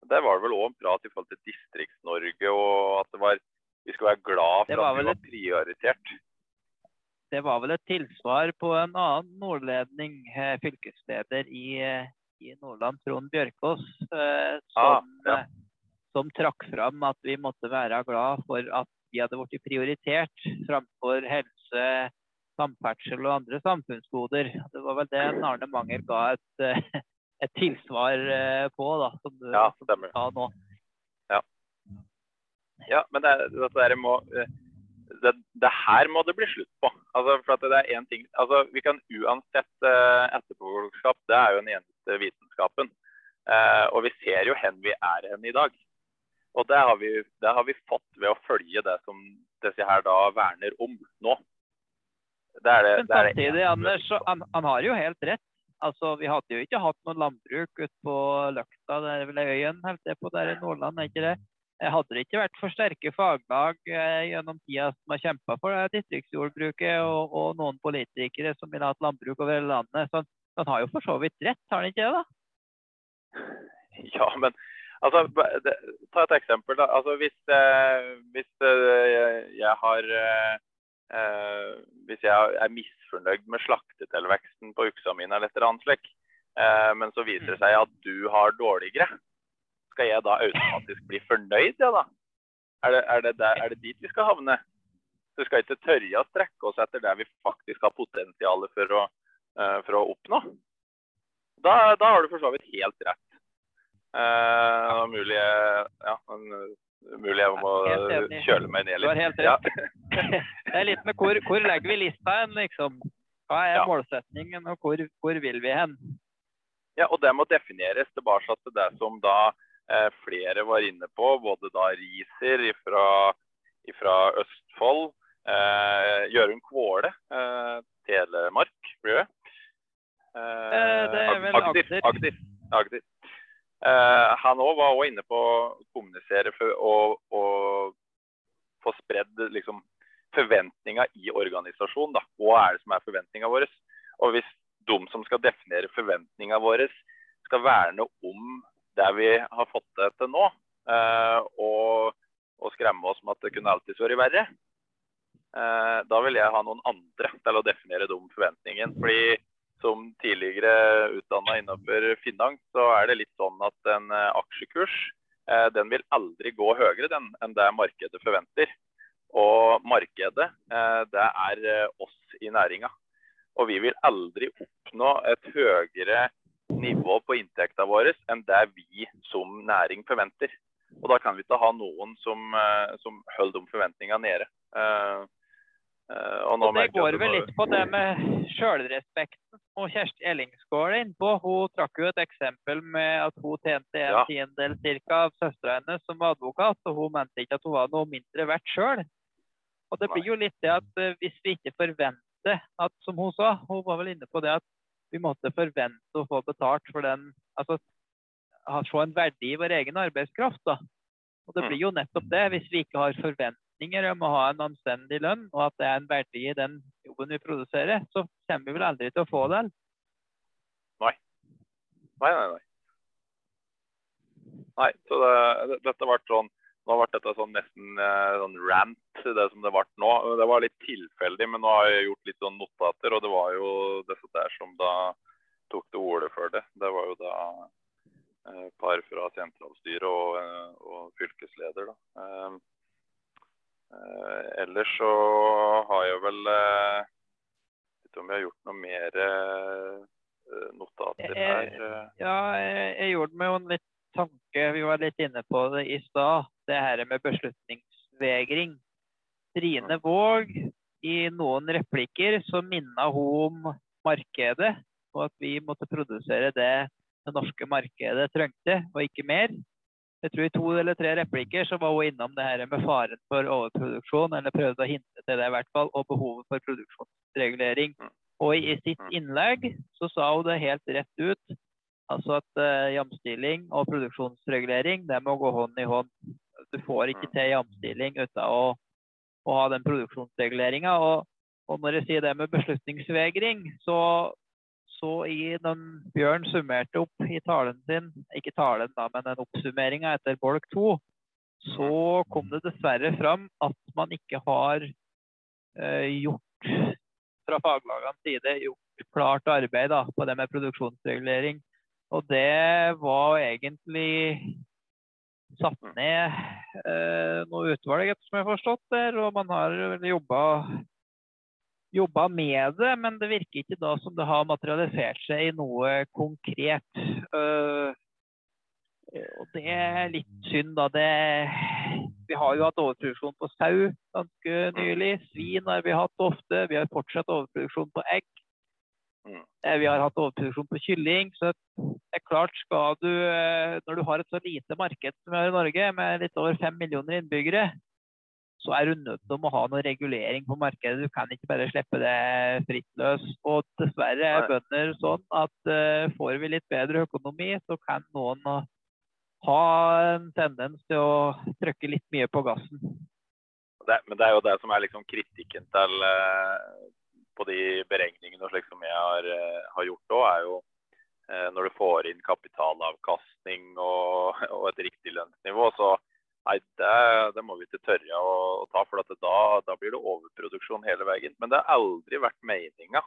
Det var vel òg en prat i forhold til Distrikts-Norge, og at var, vi skal være glad for at vi var prioritert det var vel et tilsvar på en annen nordledning, eh, fylkesleder i, eh, i Nordland, Trond Bjørkås, eh, som, ah, ja. som, trakk fram at vi måtte være glad for at vi hadde blitt prioritert framfor helse, samferdsel og andre samfunnsgoder. Det var vel det Arne Manger ga et, et tilsvar på, da, som du, ja, sa nå. Ja. ja men det, dette må det, det, her må det bli slutt på. Altså, for det er en ting, altså, vi kan Uansett uh, etterpåklokskap, det er jo den eneste vitenskapen. Uh, og vi ser jo hen vi er hen i dag. Og det har, vi, det har, vi, fått ved å følge det som disse her da verner om nå. Det er det, Men samtidig, det Anders, han, han, har jo helt rett. Altså, Vi hadde jo ikke hatt noe landbruk ute på Løkta, der er vel øyen helt det på der i Nordland, er ikke det? Hadde det ikke vært for sterke faglag eh, gjennom tida som har kjempa for det distriktsjordbruket, og, og, noen politikere som ville hatt landbruk over hele landet, så han har jo for så vidt rett, har han ikke det? da? [laughs] Ja, men altså, det, ta et eksempel. da. Altså, Hvis, eh, hvis eh, jeg har eh, Hvis jeg er misfornøyd med slaktetilveksten på uksa mine eller et eller annet slik, eh, men så viser det seg at du har dårligere, skal jeg da automatisk bli fornøyd, ja da? Er det, er, det der, er det, dit vi skal havne? Så vi skal ikke tørre å strekke oss etter det vi faktisk har potensial for uh, for å oppnå. Da, da, har du for så vidt helt rett. Uh, mulig, ja, mulig jeg må kjøle meg ned litt. Du har helt rett. Ja. [laughs] det er litt med hvor, hvor legger vi lista hen, liksom. Hva er ja. målsetningen, og hvor, hvor, vil vi hen? Ja, og Det må defineres tilbake til det som da Eh, flere var inne på, både da Riser fra Østfold, eh, Jørund Kvåle, eh, Telemark, blir det? det er vel Agder. Agder. Agder. Han òg var også inne på å kommunisere og å få spredd liksom, forventninga i organisasjonen. Da. Hva er det som er forventninga vår? Og hvis de som skal definere forventninga vår, skal verne om det vi har fått det til nå, eh, og, og, skremme oss med at det kunne alltids vært verre, eh, da vil jeg ha noen andre til å definere de forventningene. Som tidligere utdanna innenfor finans, så er det litt sånn at en eh, aksjekurs den vil aldri gå høyere den, enn det markedet forventer. Og markedet, det er oss i næringa. Og vi vil aldri oppnå et høyere nivå på inntekta vår enn det vi som næring forventer. Og da kan vi ikke ha noen som, eh, som holder de forventningene nede. Uh, og, og Det går vel litt på det med sjølrespekten. Og Kjersti Ellingsgård er innpå. Hun trakk jo et eksempel med at hun tjente en ja. tiendedel cirka av søstera hennes som var advokat, og hun mente ikke at hun var noe mindre verdt sjøl. Og det blir jo litt det at hvis vi ikke forventer at, som hun sa, hun var vel inne på det at vi måtte forvente å få betalt for den Altså få en verdi i vår egen arbeidskraft. da. Og Det mm. blir jo nettopp det. Hvis vi ikke har forventninger om å ha en anstendig lønn, og at det er en verdi i den jobben vi produserer, så kommer vi vel aldri til å få det. Nei. Nei, nei, nei. Nei, så det, dette ble sånn nå ble dette sånn nesten eh, sånn rant, det som det ble nå. Det var litt tilfeldig, men nå har jeg gjort litt sånn notater. Og det var jo disse der som da tok til orde for det. Det var jo da et par fra sentralstyret og, eh, og, fylkesleder, da. Eh, eh, ellers så har jeg vel eh, Vet om jeg har gjort noe mer notater her. Ja, jeg, jeg gjorde meg jo en litt tanke, vi var litt inne på det i stad, det her med beslutningsvegring. Trine Våg, i noen replikker så minna hun om markedet, og at vi måtte produsere det det norske markedet trengte, og ikke mer. Jeg tror I to eller tre replikker så var hun innom det her med faren for overproduksjon, eller prøvde å hinte til det i hvert fall, og behovet for produksjonsregulering. Og i sitt innlegg så sa hun det helt rett ut Altså at uh, jamstilling og produksjonsregulering det må gå hånd i hånd. Du får ikke til jamstilling uten å, å ha den produksjonsreguleringa. Og, og, når jeg sier det med beslutningsvegring, så, så i den Bjørn summerte opp i talen sin, ikke talen da, men den oppsummeringa etter bolk to, så kom det dessverre fram at man ikke har eh, gjort fra faglagenes side gjort klart arbeid da, på det med produksjonsregulering. Og det var egentlig satt ned eh, noe utvalg, ettersom jeg har forstått der, og man har jobba, jobba med det, men det virker ikke da som det har materialisert seg i noe konkret. Uh, og det er litt synd, da. Det, vi har jo hatt overproduksjon på sau ganske nylig. Svin har vi hatt ofte. Vi har fortsatt overproduksjon på egg. Mm. Eh, vi har hatt overproduksjon på kylling. så det er klart skal du, eh, Når du har et så lite marked som vi har i Norge, med litt over fem millioner innbyggere, så er du nødt til å ha noe regulering på markedet. Du kan ikke bare slippe det fritt løs. Og dessverre er bønder sånn at uh, får vi litt bedre økonomi, så kan noen ha en tendens til å trykke litt mye på gassen. Det, men det er jo det som er liksom kritikken til, på de beregningene slik som jeg har, uh, har gjort òg, er jo eh, når du får inn kapitalavkastning og, og et riktig lønnsnivå, så nei, det, det må vi ikke tørre å, å ta. For da, da, blir det overproduksjon hele veien. Men det har aldri vært meninga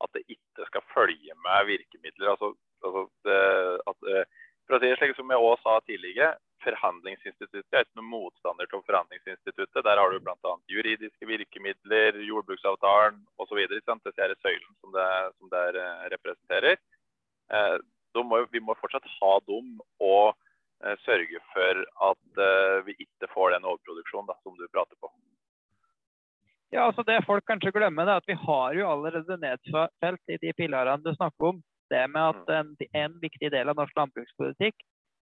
at det ikke skal følge med virkemidler. altså, altså det, at, eh, for å si det slik som jeg også sa tidligere, Forhandlingsinstituttet er ikke noen motstander til forhandlingsinstituttet. Der har du bl.a. juridiske virkemidler, jordbruksavtalen osv. Disse er søylen som det, som det eh, representerer. Eh, må, vi må fortsatt ha dem og sørge for at eh, vi ikke får den overproduksjonen da, som du prater på. Ja, altså Det folk kanskje glemmer, er at vi har jo allerede nedfelt i de pilarene du snakker om, det med at mm. en, en viktig del av norsk landbrukspolitikk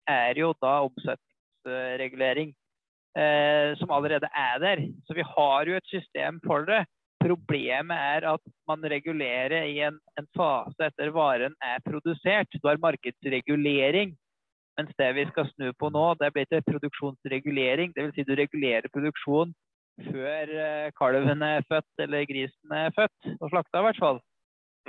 er jo da omsetningsregulering, eh, som allerede er der. Så vi har jo et system for det. Problemet er at man regulerer i en, en fase etter varen er produsert. Du har markedsregulering. Mens det vi skal snu på nå, det blir til produksjonsregulering. Dvs. Si du regulerer produksjon før eh, kalven er født eller grisen er født og slakta, i hvert fall.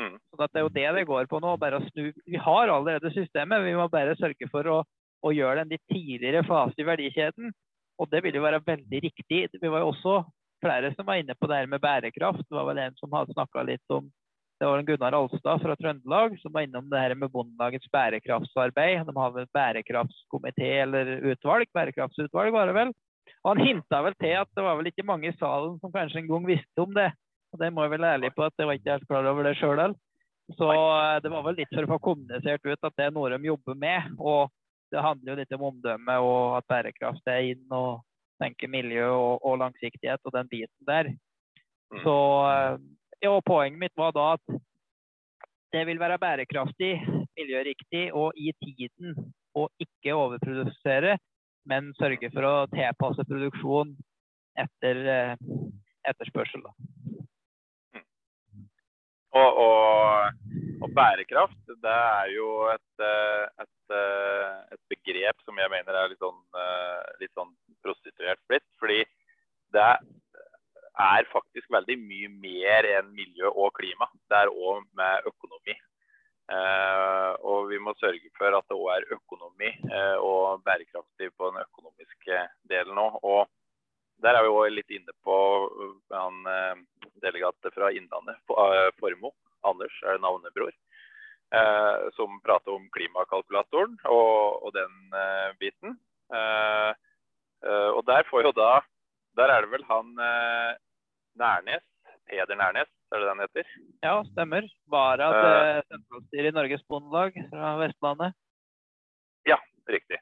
Mm. Så det er jo det det går på nå. bare å snu. Vi har allerede systemet, vi må bare sørge for å å gjøre det den litt tidligere fase i verdikjeden. Og det vil jo være veldig riktig. Vi var jo også flere som var inne på det her med bærekraft. Det var vel en som hadde snakka litt om det var Gunnar Alstad fra Trøndelag som var innom det her med Bondelagets bærekraftsarbeid. De har vel bærekraftskomité eller utvalg. Bærekraftsutvalg var det vel. Og han hinta vel til at det var vel ikke mange i salen som kanskje en gang visste om det. Og det må jeg vel ærlig på at jeg var ikke helt klar over det sjøl heller. Så eh, det var vel litt for å få kommunisert ut at det er noe de jobber med. Og det handler jo litt om omdømme og at bærekraft er inn og tenke miljø og, og langsiktighet og den biten der. Mm. Så ja, poenget mitt var da at det vil være bærekraftig, miljøriktig og i tiden. Og ikke overprodusere, men sørge for å tilpasse produksjon etter eh, etterspørsel. Da. Og, og, og, bærekraft, det er jo et, eh, et, eh, et, begrep som jeg mener er litt sånn, litt sånn prostituert blitt. Fordi det er faktisk veldig mye mer enn miljø og klima. Det er òg med økonomi. Eh, og vi må sørge for at det òg er økonomi eh, og bærekraftig på den økonomiske delen òg. Og der er vi òg litt inne på han delegatet fra Innlandet, Formo. Anders er navnebror, eh, som prater om klimakalkulatoren og, og den eh, biten. og der får jo da Der er det vel han Nærnes, Peder Nærnes, er det den heter? Ja, stemmer. Vara til sentralstyret i Norges Bondelag fra Vestlandet. Ja, riktig.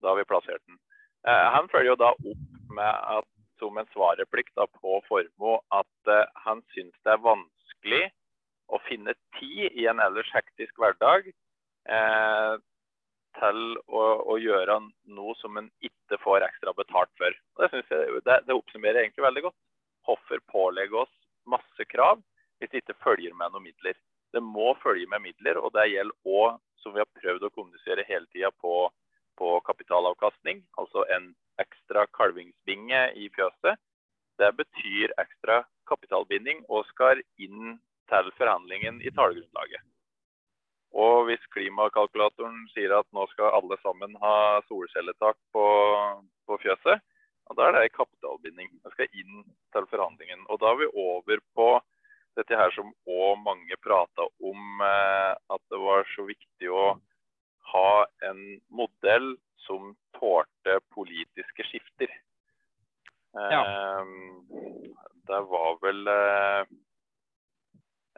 Da har vi plassert den. Han følger jo da opp med at som en svareplikt da, på Formoe at eh, han syns det er vanskelig å finne tid i en ellers hektisk hverdag uh, til å, å, gjøre noe som en ikke får ekstra betalt for. Det, synes jeg, det, det oppsummerer egentlig veldig godt. Hvorfor pålegge oss masse krav hvis det ikke følger med noen midler? Det må følge med midler, og det gjelder òg, som vi har prøvd å kommunisere hele tida, på, på kapitalavkastning. Altså en ekstra kalvingsbinge i fjøset. Det betyr ekstra kapitalbinding og skal inn til forhandlingen i tallgrunnlaget. Og hvis klimakalkulatoren sier at nå skal alle sammen ha solcelletak på, på fjøset, da er det kapitalbinding. Det skal inn til forhandlingen. Og da er vi over på dette her som òg mange prata om, eh, at det var så viktig å ha en modell som tålte politiske skifter. Ja. Ehm, det var vel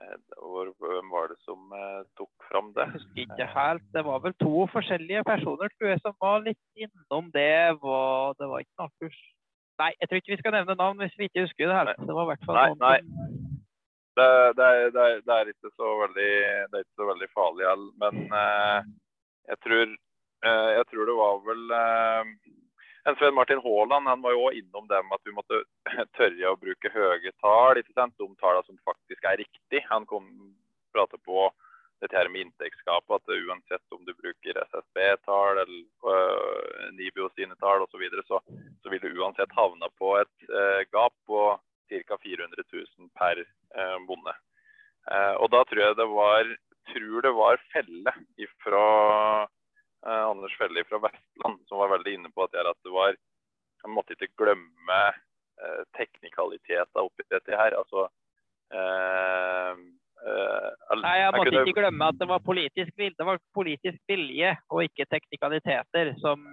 eh, eh, Hvem var det som eh, tok fram det? Jeg husker ikke helt. Det var vel to forskjellige personer tror jeg, som var litt innom det. Var, det var ikke noe Nei, jeg tror ikke vi skal nevne navn hvis vi ikke husker det. her. Det var i hvert fall nei, nei. Det, det, er, det, det, er, ikke så veldig, det er ikke så veldig farlig, men uh, jeg tror Eh, jeg tror det var vel eh, en Sven Martin Haaland han var jo også innom det med at du måtte [clears throat] tørre å bruke høye tall. ikke sant? De tallene som faktisk er riktig. Han kom prate på dette her med inntektsgapet, at uansett om du bruker SSB-tall eller uh, Nibio sine tall osv., så, videre, så så vil du uansett havne på et uh, gap på ca. 400 000 per uh, bonde. Uh, og da tror jeg det var tror det var felle ifra eh, Anders Felli fra Vestland, som var veldig inne på at, at det var Man måtte ikke glemme eh, teknikaliteter oppi dette her. Altså eh, eh Nei, jeg måtte jeg kunne... ikke glemme at det var politisk, vilje, det var politisk vilje og ikke teknikaliteter som,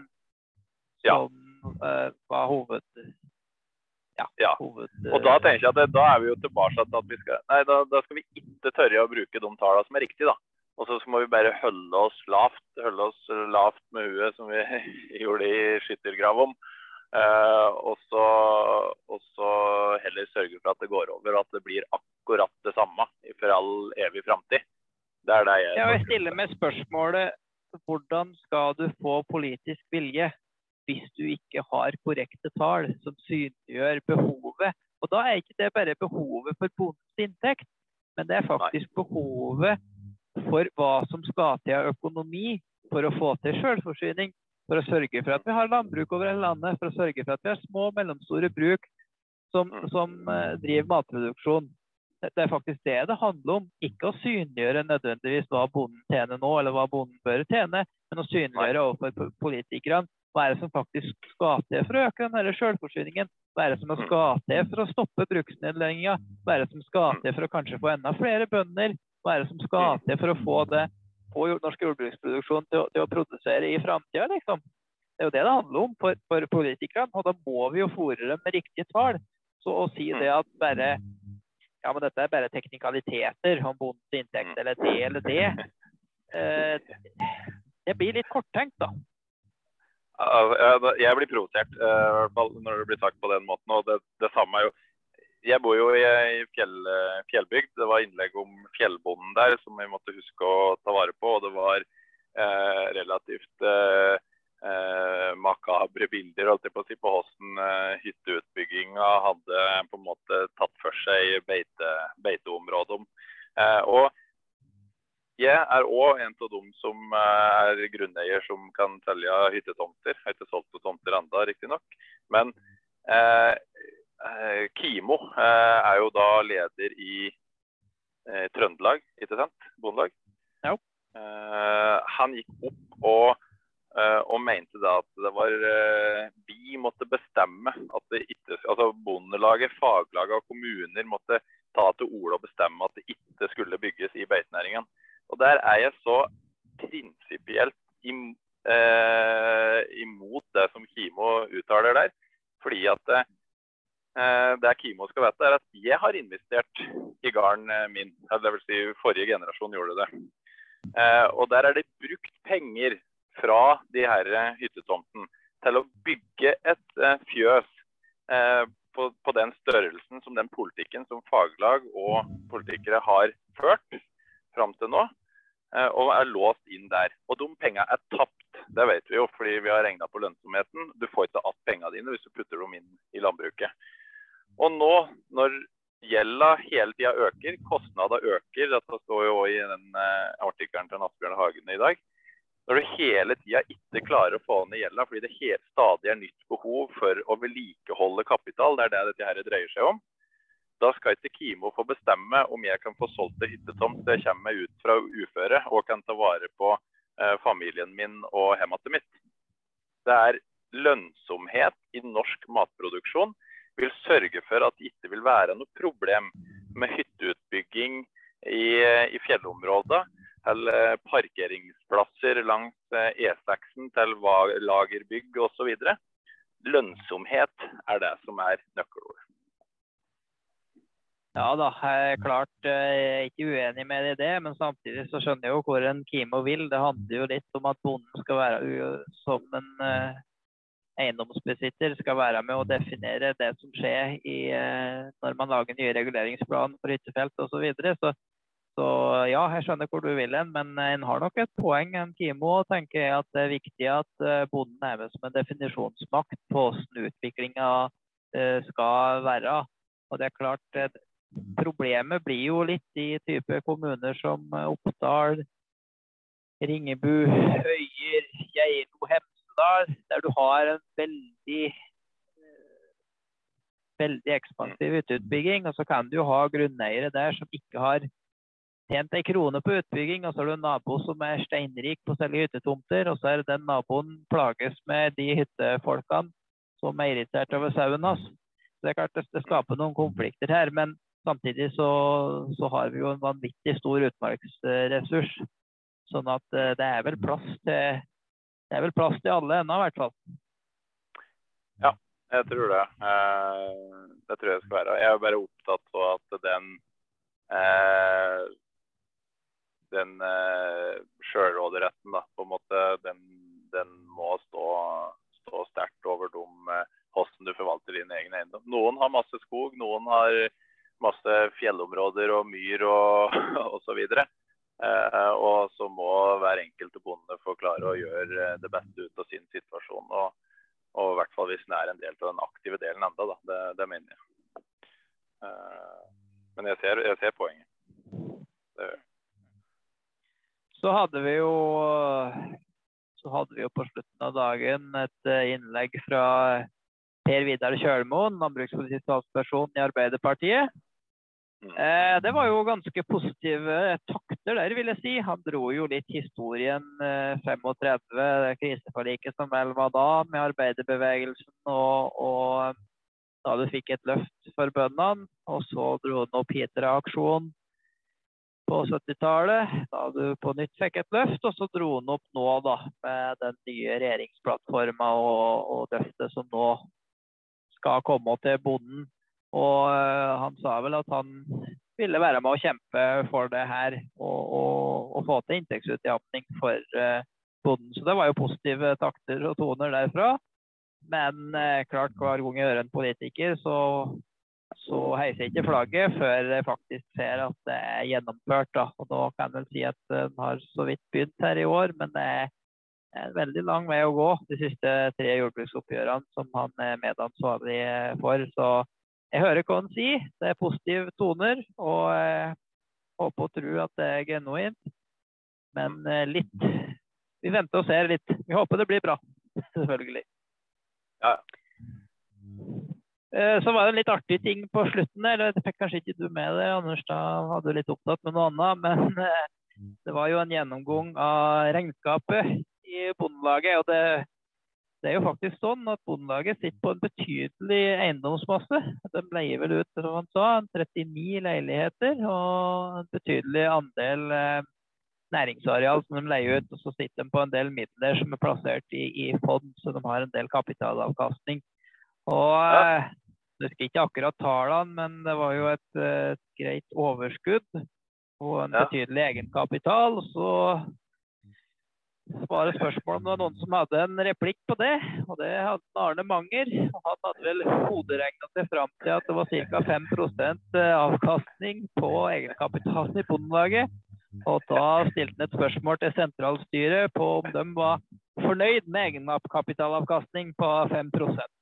som ja. uh, var hoved... Ja, ja. Hoved, og da tenker jeg at det, da er vi jo tilbake til at vi skal Nei, da, da skal vi ikke tørre å bruke de tallene som er riktige, da. Og så må vi bare holde oss lavt, holde oss lavt med huet, som vi [laughs] gjorde i skyttergrav om. Uh, og, så, og, så, heller sørge for at det går over, og at det blir akkurat det samme for all evig framtid. Det er det jeg Ja, Jeg stiller med spørsmålet hvordan skal du få politisk vilje hvis du ikke har korrekte tall som synliggjør behovet? Og da er ikke det bare behovet for bondens inntekt, men det er faktisk behovet for hva som skal til av økonomi for å få til selvforsyning. For å sørge for at vi har landbruk over hele landet, for å sørge for at vi har små og mellomstore bruk som, som uh, driver matproduksjon. Det, det er faktisk det det handler om. Ikke å synliggjøre nødvendigvis hva bonden tjener nå, eller hva bonden bør tjene, men å synliggjøre overfor politikerne hva er det som faktisk skal til for å øke denne selvforsyningen? Hva er det som skal til for å stoppe bruksnedlegginga? Hva er det som skal til for å kanskje få enda flere bønder? Hva er det som skal til for å få det få norsk jordbruksproduksjon til, til, å produsere i framtida, liksom? Det er jo det det handler om for, for politikerne. Og da må vi jo fòre dem med riktige tall. Så å si det at bare ja, men dette er bare teknikaliteter om bondens inntekt eller det eller det. Eh, det blir litt korttenkt, da. Jeg blir provosert, eh, når det blir sagt på den måten. Og det, det samme er jo Jeg bor jo i, i fjell, eh, fjellbygd. Det var innlegg om fjellbonden der som vi måtte huske å ta vare på. Og det var eh, relativt eh, eh, makabre bilder holdt jeg på å si, på hvordan eh, hytteutbygginga hadde på en måte tatt for seg beite, beiteområdet. Eh, og jeg er òg en av dem som eh, er grunneier som kan selge hyttetomter. Jeg har ikke solgt noen tomter ennå, riktignok. Men eh, Kimo eh, er jo da leder i eh, Trøndelag, ikke sant? Bondelag. Ja. Eh, han gikk opp og, eh, og mente da at det var eh, Vi måtte bestemme at det ikke Altså Bondelaget, faglaget og kommuner måtte ta til orde og bestemme at det ikke skulle bygges i beitenæringen. Og der er jeg så prinsipielt im, eh, imot det som Kimo uttaler der. Fordi at eh, det Kimo skal vite, er at jeg har investert i gården eh, min. Dvs. si forrige generasjon gjorde det. Eh, og der er det brukt penger fra de her hyttetomten til å bygge et eh, fjøs eh, på, den størrelsen som den politikken som faglag og politikere har ført fram til nå, eh, og er låst inn der. Og de pengene er tapt. Det vet vi jo, fordi vi har regna på lønnsomheten. Du får ikke igjen pengene dine hvis du putter dem inn i landbruket. Og nå, når gjelda hele tida øker, kostnadene øker, dette står jo også i den eh, artikkelen til Asbjørn Hagen i dag, når du hele tida ikke klarer å få ned gjelda fordi det helt stadig er nytt behov for å vedlikeholde kapital, det er det dette her dreier seg om, da skal ikke Kimo få bestemme om jeg kan få solgt en hyttetomt jeg kommer meg ut fra uføre og kan ta vare på eh, familien min og hjemmet mitt. Det er lønnsomhet i norsk matproduksjon vil sørge for at det ikke vil være noe problem med hytteutbygging i, i fjellområder eller parkeringsplasser langs eh, E6-en til lagerbygg osv. Lønnsomhet er det som er nøkkelord. Ja da, jeg er klart eh, jeg er ikke uenig med deg i det, men samtidig så skjønner jeg jo hvor en Kimo vil. Det handler jo litt om at bonden skal være som en eh, eiendomsbesitter skal være med å definere det som skjer i, eh, når man lager nye reguleringsplan for hyttefelt osv. Så, videre. så så ja, jeg skjønner hvor du vil hen, men en har nok et poeng. En Kimo tenker jeg at det er viktig at eh, bonden er med som en definisjonsmakt på hvordan utviklinga eh, skal være. Og det er klart, Problemet blir jo litt i type kommuner som Oppdal, Ringebu, Øyer, Geilo, Hemsedal, der du har en veldig eh, veldig ekspansiv utbygging. Og så kan du ha grunneiere der som ikke har tjent ei krone på utbygging, og så har du en nabo som er steinrik på å selge hyttetomter, og så er den naboen plages med de hyttefolkene som er irritert over sauen hans. Det er klart det skaper noen konflikter her, men samtidig så, så har vi jo en vanvittig stor utmarksressurs. Sånn at eh, det er vel plass til det er vel plass til alle ennå, i hvert fall. Ja, Jeg tror det. Eh, det tror jeg skal være. Jeg er bare opptatt av at den eh, den eh, sjølråderetten, da, på en måte, den, den må stå, stå sterkt over dem hvordan du forvalter din egen eiendom. Noen har masse skog, noen har masse fjellområder og myr og [laughs] osv. Eh, og så må hver enkelt bonde få klare å gjøre det beste ut av sin situasjon. Og, og i hvert fall hvis den er en del av den aktive delen da. Det, det mener jeg. Eh, men jeg ser, jeg ser poenget. Det. Så hadde vi jo så hadde vi jo på slutten av dagen et eh, innlegg fra Per Vidar Kjølmoen, landbrukspolitisk talsperson i Arbeiderpartiet. Mm. Eh, det var jo ganske positive takter der, vil jeg si. Han dro jo litt historien eh, 35, det kriseforliket som vel var da, med arbeiderbevegelsen og, og da du fikk et løft for bøndene. Og så dro han opp Hitra-aksjonen på 70-tallet, da du på nytt fikk et løft. Og så dro han opp nå da, med den nye regjeringsplattforma og, og løftet som nå skal komme til bonden Og han sa vel at han ville være med å kjempe for det her og, og, og få til inntektsutjevning for bonden. Så det var jo positive takter og toner derfra. Men klart hver gang jeg hører en politiker, så så heiser jeg ikke flagget før jeg faktisk ser at det er gjennomført. Da. Og da kan jeg vel si at den har så vidt begynt her i år, men det er en veldig lang vei å gå de siste tre jordbruksoppgjørene som han er medansvarlig for. Så jeg hører hva han sier. Det er positive toner, og jeg håper og tror at det er genuint. Men eh, litt Vi venter og ser litt. Vi håper det blir bra, [laughs] selvfølgelig. Ja. Eh, så var det en litt artig ting på slutten der. Det fikk kanskje ikke du med deg, Anders. Da hadde du litt opptatt med noe annet. Men [laughs] eh, det var jo en gjennomgang av regnskapet i Bondelaget. Og det, det, er jo faktisk sånn at Bondelaget sitter på en betydelig eiendomsmasse. De leier vel ut som han sa, 39 leiligheter og en betydelig andel eh, næringsareal som de leier ut. Og så sitter de på en del midler som er plassert i, i fond, så de har en del kapitalavkastning. Og ja. Eh, jeg husker ikke akkurat tallene, men det var jo et, et greit overskudd og en ja. betydelig egenkapital. Så var det spørsmål om det var noen som hadde en replikk på det. Og det hadde Arne Manger. Han hadde vel hoderegna seg fram til at det var ca. 5 eh, avkastning på egenkapitalen i Bondelaget. Og da stilte han et spørsmål til sentralstyret på om de var fornøyd med egenkapitalavkastning på 5%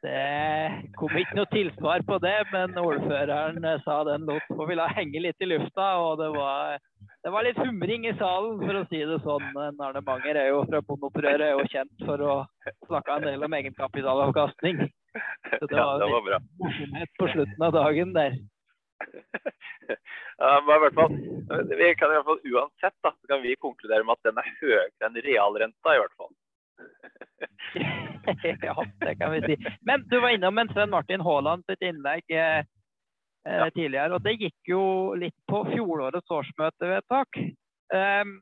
det kom ikke noe tilsvar på det, men ordføreren eh, sa den lot vi ville henge litt i lufta. Og det var, det var, litt humring i salen, for å si det sånn. Arne Manger er jo fra Bondeopprøret er jo kjent for å snakke en del om egenkapitalavkastning. Så det var, ja, var morsomhet på slutten av dagen der. Ja, men i hvert fall, vi kan i hvert fall Uansett da, så kan vi konkludere med at den er høyere enn realrenta. i hvert fall. [laughs] ja, det kan vi si. Men du var innom en Sven Martin Haaland sitt innlegg eh, eh, tidligere. Og det gikk jo litt på fjorårets årsmøtevedtak. Eh,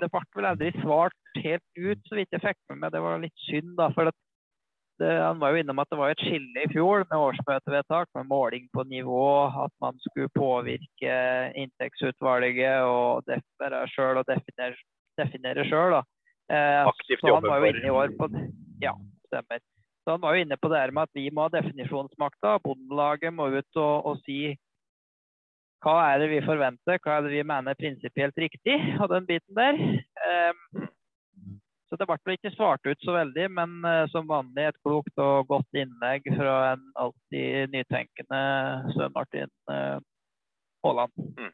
det ble vel aldri svart helt ut, så vidt jeg fikk med meg. Det var litt synd, da. for det, Han var jo innom at det var et skille i fjor med årsmøtevedtak, med måling på nivå, at man skulle påvirke inntektsutvalget og være sjøl og definere, definere sjøl. Eh, Aktivt så han var jo inne i år på Ja, stemmer. Så han var jo inne på det her med at vi må ha definisjonsmakta. Bondelaget må ut og, og, si hva er det vi forventer, hva er det vi mener er prinsipielt riktig og den biten der. Um, så det ble ikke svart ut så veldig, men uh, som vanlig et klokt og godt innlegg fra en alltid nytenkende Søren Martin uh, Haaland. Mm.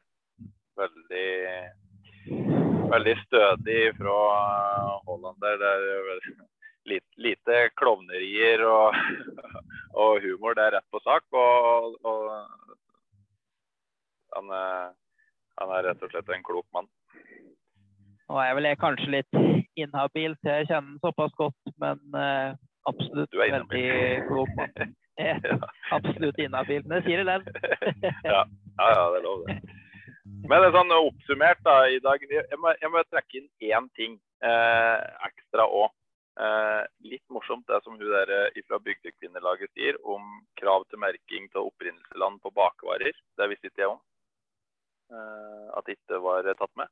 Veldig veldig stødig fra Haaland der. Det er lite, lite klovnerier og, [laughs] og, humor. Det er rett på sak. Og, og han, han, er rett og slett en klok mann. Nå er vel jeg kanskje litt inhabil til jeg kjenner den såpass godt, men uh, absolutt veldig klok mann. [laughs] Ja, absolutt inhabil. Men jeg sier det likevel. [laughs] ja, ja, det er lov, det. Men det er sånn oppsummert da, i dag, jeg må, jeg må trekke inn én ting eh, ekstra òg. Eh, litt morsomt det som hun der eh, fra Bygdekvinnelaget sier om krav til merking av opprinnelsesland på bakvarer. Det visste ikke jeg om. Eh, at det ikke var tatt med.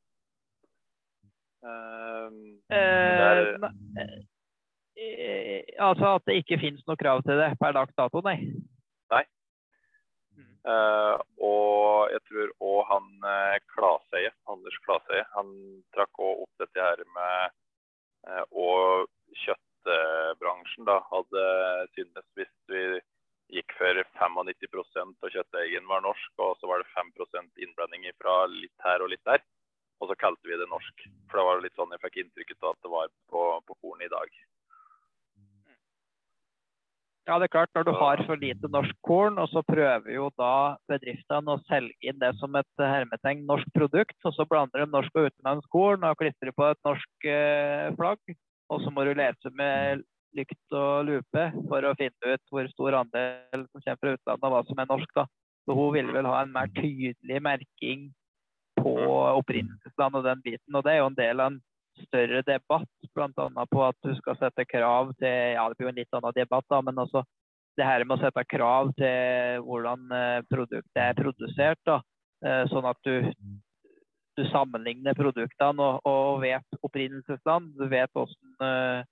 Eh, der, eh, altså at det ikke finnes noe krav til det per dags dato, nei? Nei. Og jeg tror òg han Klaseie, Anders Klaseie, han trakk òg opp dette her med Og kjøttbransjen da hadde syntes hvis vi gikk for 95% av kjøtteigen var norsk, og så var det 5% innblanding fra litt her og litt der. Og så kalte vi det norsk. For det var litt sånn jeg fikk inntrykk av at det var på, på korn i dag. Ja, det er klart Når du har for lite norsk korn, og så prøver jo da bedriftene å selge inn det som et hermetegn norsk produkt, og så blander de norsk og utenlandsk korn og klistrer på et norsk eh, flagg, og så må du lese med lykt og lupe for å finne ut hvor stor andel som kommer fra utlandet, og hva som er norsk. da. Så hun ville vel ha en mer tydelig merking på opprinnelsesland og den biten. Og det er jo en del av en større debatt, bl.a. på at du skal sette krav til ja det blir jo en litt annen debatt da, men også det her med å sette krav til hvordan eh, produktet er produsert. Da. Eh, sånn at du, du sammenligner produktene og, og vet opprinnelsesland. Du vet hvordan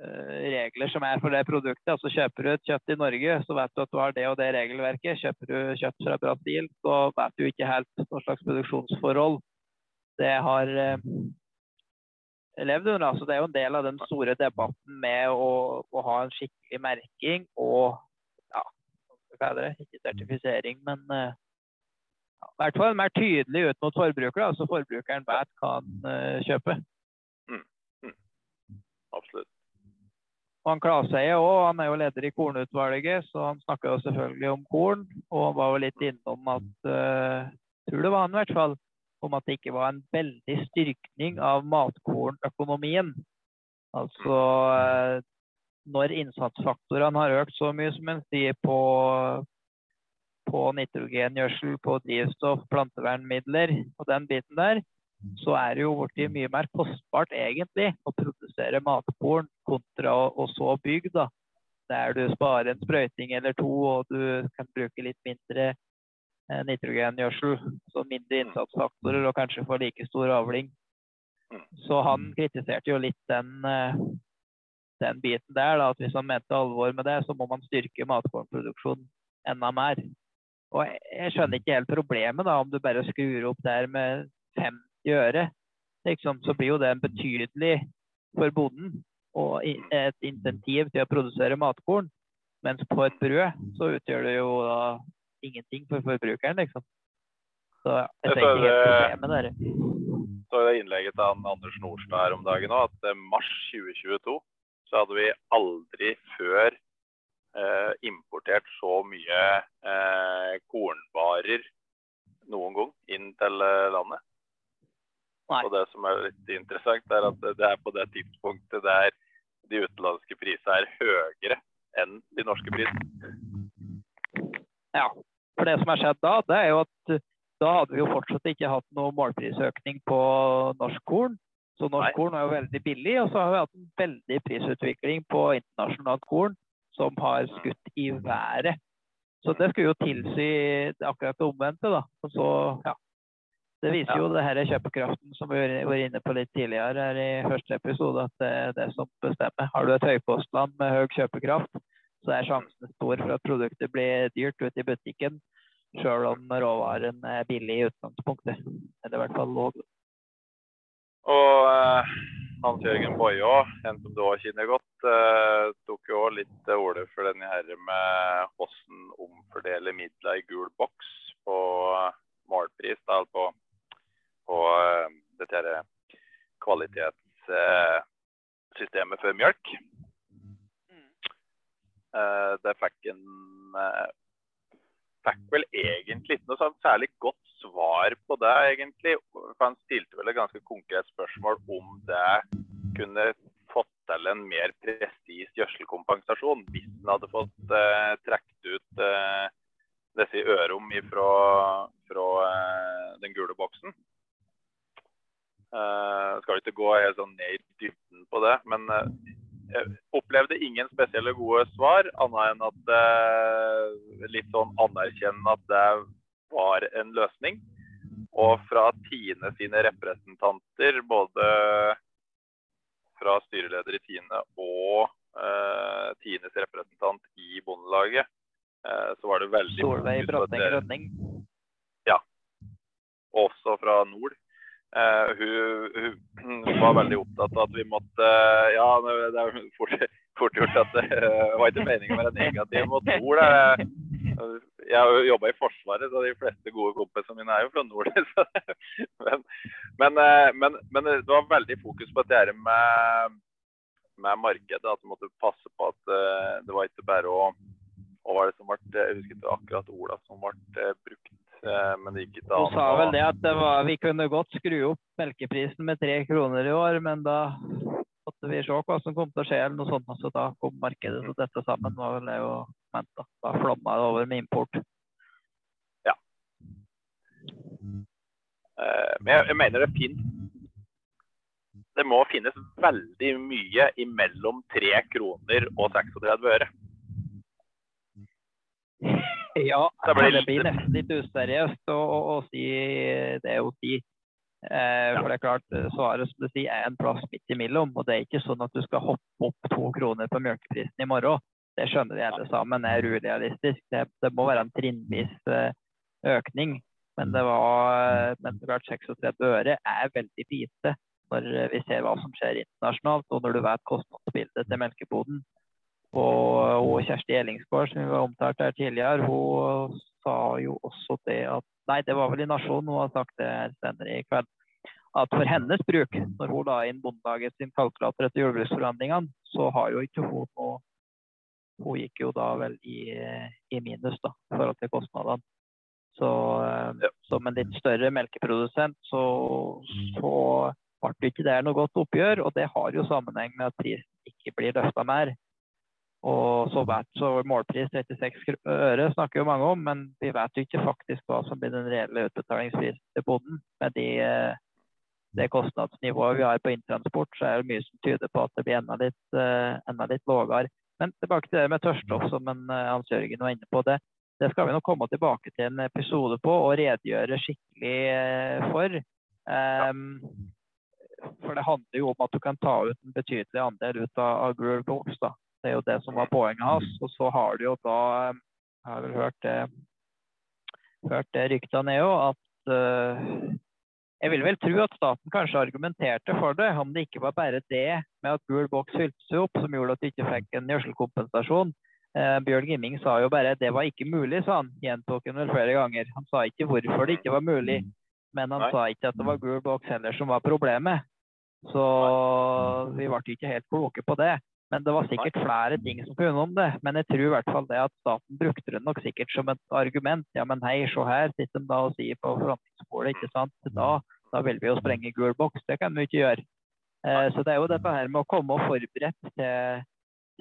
regler som er for det produktet. Altså Kjøper du et kjøtt i Norge, så vet du at du har det og det regelverket. Kjøper du kjøtt fra Brasil, så vet du ikke helt hva slags produksjonsforhold det har levd under. Altså, det er jo en del av den store debatten med å, å ha en skikkelig merking og ja, hva er det, ikke sertifisering, men uh, i hvert fall mer tydelig ut mot forbruker, da, så forbrukeren vet hva han uh, kjøper. Mm. Mm. Absolutt. Og han Klaseie òg, han er jo leder i kornutvalget, så han snakker jo selvfølgelig om korn. Og han var jo litt innom at uh, tror det var han i hvert fall, om at det ikke var en veldig styrkning av matkornøkonomien. Altså eh, når innsatsfaktorene har økt så mye som en sier på, på nitrogengjødsel, på drivstoff, plantevernmidler og den biten der, så er det jo blitt mye mer kostbart egentlig å produsere matkorn kontra å, så bygg. da, Der du sparer en sprøyting eller to og du kan bruke litt mindre Eh, nitrogengjødsel. Så mindre innsatsfaktorer og kanskje få like stor avling. Mm. Så han kritiserte jo litt den, eh, den biten der. Da, at hvis han mente alvor med det, så må man styrke matkornproduksjonen enda mer. Og jeg skjønner ikke helt problemet da, om du bare skrur opp der med 50 øre. Liksom, så blir jo det en betydelig for bonden og et insentiv til å produsere matkorn. Mens på et brød så utgjør det jo da ingenting for forbrukeren, liksom. Så jeg ser ikke helt problemet der. Så det innlegget til Anders Nordstad her om dagen òg, at mars 2022 så hadde vi aldri før eh, importert så mye eh, kornvarer noen gang inn til eh, landet. Nei. Og det som er litt interessant, er at det er på det tidspunktet der de utenlandske prisene er høyere enn de norske prisene. Ja. For det som har skjedd da, det er jo at eh, da hadde vi jo fortsatt ikke hatt noe målprisøkning på norsk korn. Så norsk Nei. korn er jo veldig billig. Og så har vi hatt en veldig prisutvikling på internasjonalt korn som har skutt i været. Så det skulle jo tilsi akkurat det omvendte, da. Og så, ja. Det viser jo det her kjøpekraften som vi var inne på litt tidligere her i første episode, at det er det som bestemmer. Har du et høykostland med høy kjøpekraft, så er sjansen stor for at produktet blir dyrt ute i butikken, sjøl om råvaren er billig i utgangspunktet. Eller i hvert fall låg. Og eh, Hans Jørgen Boie òg, en som du òg kjenner godt, eh, tok jo òg litt til orde for denne her med hvordan omfordele midler i gul boks på målpris. Da, på, på eh, dette her kvalitetssystemet for mjølk. Eh, det fikk en eh, Fikk vel egentlig ikke noe sånn særlig godt svar på det, egentlig. For han stilte vel et ganske konkret spørsmål om det kunne fått til en mer presis gjødselkompensasjon hvis han hadde fått eh, trukket ut eh, disse ørom fra, fra eh, den gule boksen. Eh, skal ikke gå helt sånn ned i dybden på det, men eh, jeg opplevde ingen spesielle gode svar, annet enn at eh, litt sånn anerkjenne at det var en løsning. Og fra Tine sine representanter, både fra styreleder i Tine og eh, Tines representant i Bondelaget, eh, så var det veldig Solveig Bråteng på Ja. Også fra nord. Eh, hun, hun var veldig opptatt av at vi måtte Ja, det er fort, fort gjort at det var ikke meningen å være negativ mot nord. eh. Jeg har jo jobba i Forsvaret, så de fleste gode kompisene mine er jo fra nord. [laughs] Men, men, eh, men, men det var veldig fokus på dette med, med markedet. At du måtte passe på at eh, det var ikke bare å hva var det som ble, Jeg husker ikke akkurat orda som ble eh, brukt. Men det gikk ikke Hun Du sa vel det at det var, vi kunne godt skru opp melkeprisen med tre kroner i år, men da måtte vi så hva som kom til å skje, eller noe sånt. Så da kom markedet til dette sammen, var vel det jo ment. Da, da flomma det over med import. Ja. Men jeg, jeg mener det finnes Det må finnes veldig mye imellom 3 kroner og 36 øre. Ja, Det blir det blir nesten litt useriøst å, å, å si det å si. Eh, for det er klart, svaret som du sier, er en plass midt imellom. Og det er ikke sånn at du skal hoppe opp to kroner på melkeprisen i morgen. Det skjønner vi alle sammen er urealistisk. Det, det må være en trinnvis eh, økning. Men det var men det klart 36 øre er veldig lite når vi ser hva som skjer internasjonalt, og når du vet kostnadsbildet til melkeboden. Og, og Kjersti Ellingsgård, som vi var omtalt her tidligere, hun sa jo også det at Nei, det var vel i Nasjonen hun har sagt det senere i kveld. At for hennes bruk, når hun la inn Bondelaget sin kalkulator etter jordbruksforhandlingene, så har jo ikke hun noe Hun gikk jo da vel i, i minus da, i forhold til kostnadene. Så eh, som en litt større melkeprodusent, så, så ble det ikke det noe godt oppgjør. Og det har jo sammenheng med at prisen ikke blir løfta mer. Og så vet så målpris 36 øre snakker jo mange om, men vi vet jo ikke faktisk hva som blir den reelle utbetalingsprisen til bonden. Med de, eh, det kostnadsnivået vi har på inntransport, så er det mye som tyder på at det blir enda litt, eh, enda litt lavere. Men tilbake til det med tørststoff, som en, Hans Jørgen var inne på. det det skal vi nok komme tilbake til en episode på og redegjøre skikkelig for. Um, for det handler jo om at du kan ta ut en betydelig andel ut av, av Groove Box. Det er jo det som var poenget hans. Og så har du jo da Jeg har vel hørt det, hørt det ryktene ned jo at uh, jeg vil vel tro at staten kanskje argumenterte for det, om det ikke var bare det med at gul boks fylte seg opp som gjorde at du ikke fikk en gjødselkompensasjon. Eh, Bjørn Gimming sa jo bare at det var ikke mulig, sa han. Gjentok han vel flere ganger. Han sa ikke hvorfor det ikke var mulig, men han Nei. sa ikke at det var gul boks heller som var problemet. Så vi ble ikke helt kloke på det. Men det var sikkert flere ting som kunne om det. Men jeg tror i hvert fall det at staten brukte det nok sikkert som et argument. Ja, men hei, se her, sitter de da og sier på forhandlingsbordet, ikke sant. Da, da vil vi jo sprenge gul boks. Det kan vi ikke gjøre. Eh, så det er jo dette her med å komme og forberedt til,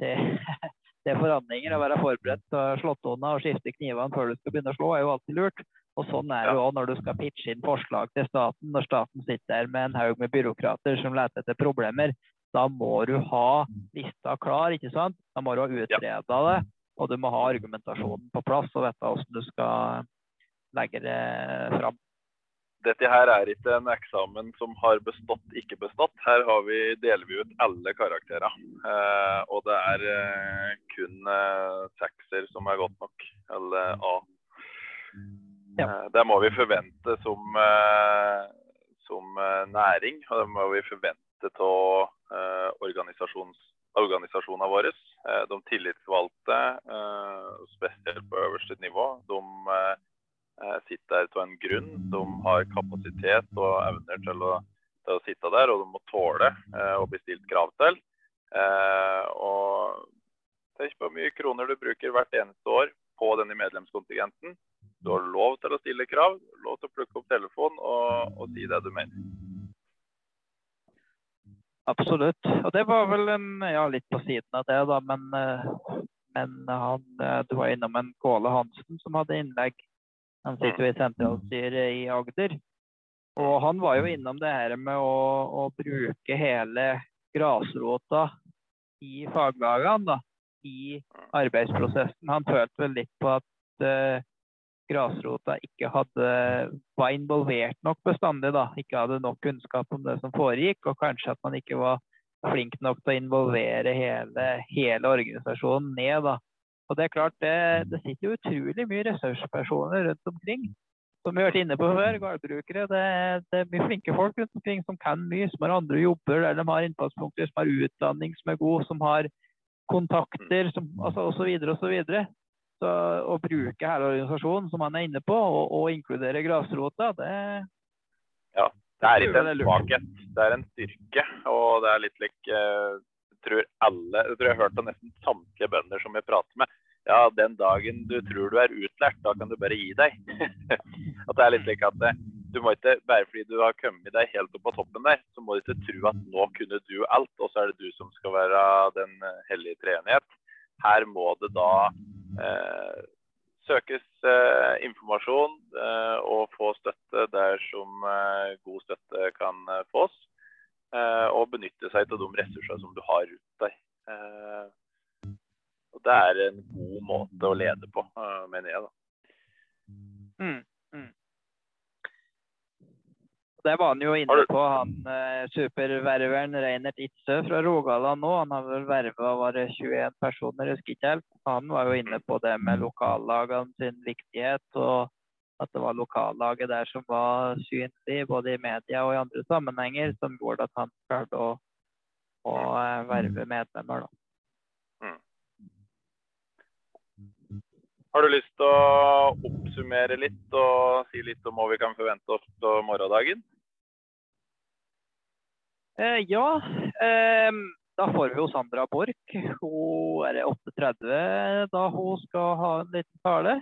til [laughs] til forhandlinger og være forberedt til å slå tona og skifte knivene før du skal begynne å slå, er jo alltid lurt. Og sånn er det òg når du skal pitche inn forslag til staten. Når staten sitter der med en haug med byråkrater som leter etter problemer, da må du ha lista klar, ikke sant? Da må du ha utreda det, og du må ha argumentasjonen på plass og vite hvordan du skal legge det fram dette her er ikke en eksamen som har bestått, ikke bestått. Her vi, deler vi ut alle karakterer. Eh, og det er eh, kun eh, sekser som er godt nok, eller A. Ja. Eh, det må vi forvente som, eh, som eh, næring, og det må vi forvente av organisasjonene våre. de tillitsvalgte, spesielt på øverste nivå, de Eh, sitter der av en grunn. De har kapasitet og evner til å, til å sitte der, og de må tåle eh, å bli stilt krav til. Eh, og Tenk på hvor mye kroner du bruker hvert eneste år på denne medlemskontingenten. Du har lov til å stille krav, lov til å plukke opp telefonen og, og si det du mener. Absolutt. Og det var vel ja, litt på siden av det, da. Men, men han, du var innom en Kåle Hansen som hadde innlegg han sitter jo i sentralstyret i Agder. Og han var jo innom det her med å, å bruke hele grasrota i faglagene da, i arbeidsprosessen. Han følte vel litt på at uh, grasrota ikke hadde, var involvert nok bestandig. da, Ikke hadde nok kunnskap om det som foregikk, og kanskje at man ikke var flink nok til å involvere hele, hele organisasjonen ned. da, og det er klart, det, det sitter utrolig mye ressurspersoner rundt omkring. Som vi har vært inne på før, gårdbrukere. Det, det, er mye flinke folk rundt omkring som kan mye, som har andre jobber der de har innfallspunkter, som har utdanning som er god, som har kontakter som, altså, osv. osv. Så, å bruke hele organisasjonen, som han er inne på, og, og inkludere grasrota, det Ja, det er ikke en svakhet, det er en styrke. Og det er litt lik Jeg tror alle, jeg tror jeg har hørt av nesten samtlige bønder som jeg prater med, ja, den dagen du tror du er utlært, da kan du bare gi deg. [laughs] at det er litt like at eh, du må ikke, Bare fordi du har kommet deg helt opp på toppen der, så må du ikke tro at nå kunne du alt, og så er det du som skal være den eh, hellige treenighet. Her må det da eh, søkes eh, informasjon eh, og få støtte der som eh, god støtte kan fås. og benytte seg av de ressursene som du har rundt deg. Og det er en god måte å lede på. mener jeg, da. Mm, mm. Det var han jo inne på, han eh, superververen Reinert Itzøe fra Rogaland nå. Han har vel verva bare 21 personer, husker ikke helt. Han var jo inne på det med lokallagene sin viktighet, og at det var lokallaget der som var synlig både i media og i andre sammenhenger, som gjorde at han klarte å, å eh, verve medlemmer. da. Har du lyst til å oppsummere litt og si litt om hva vi kan forvente oss på morgendagen? Eh, ja, eh, da får vi jo Sandra Borch. Hun er det 38 da hun skal ha en liten tale.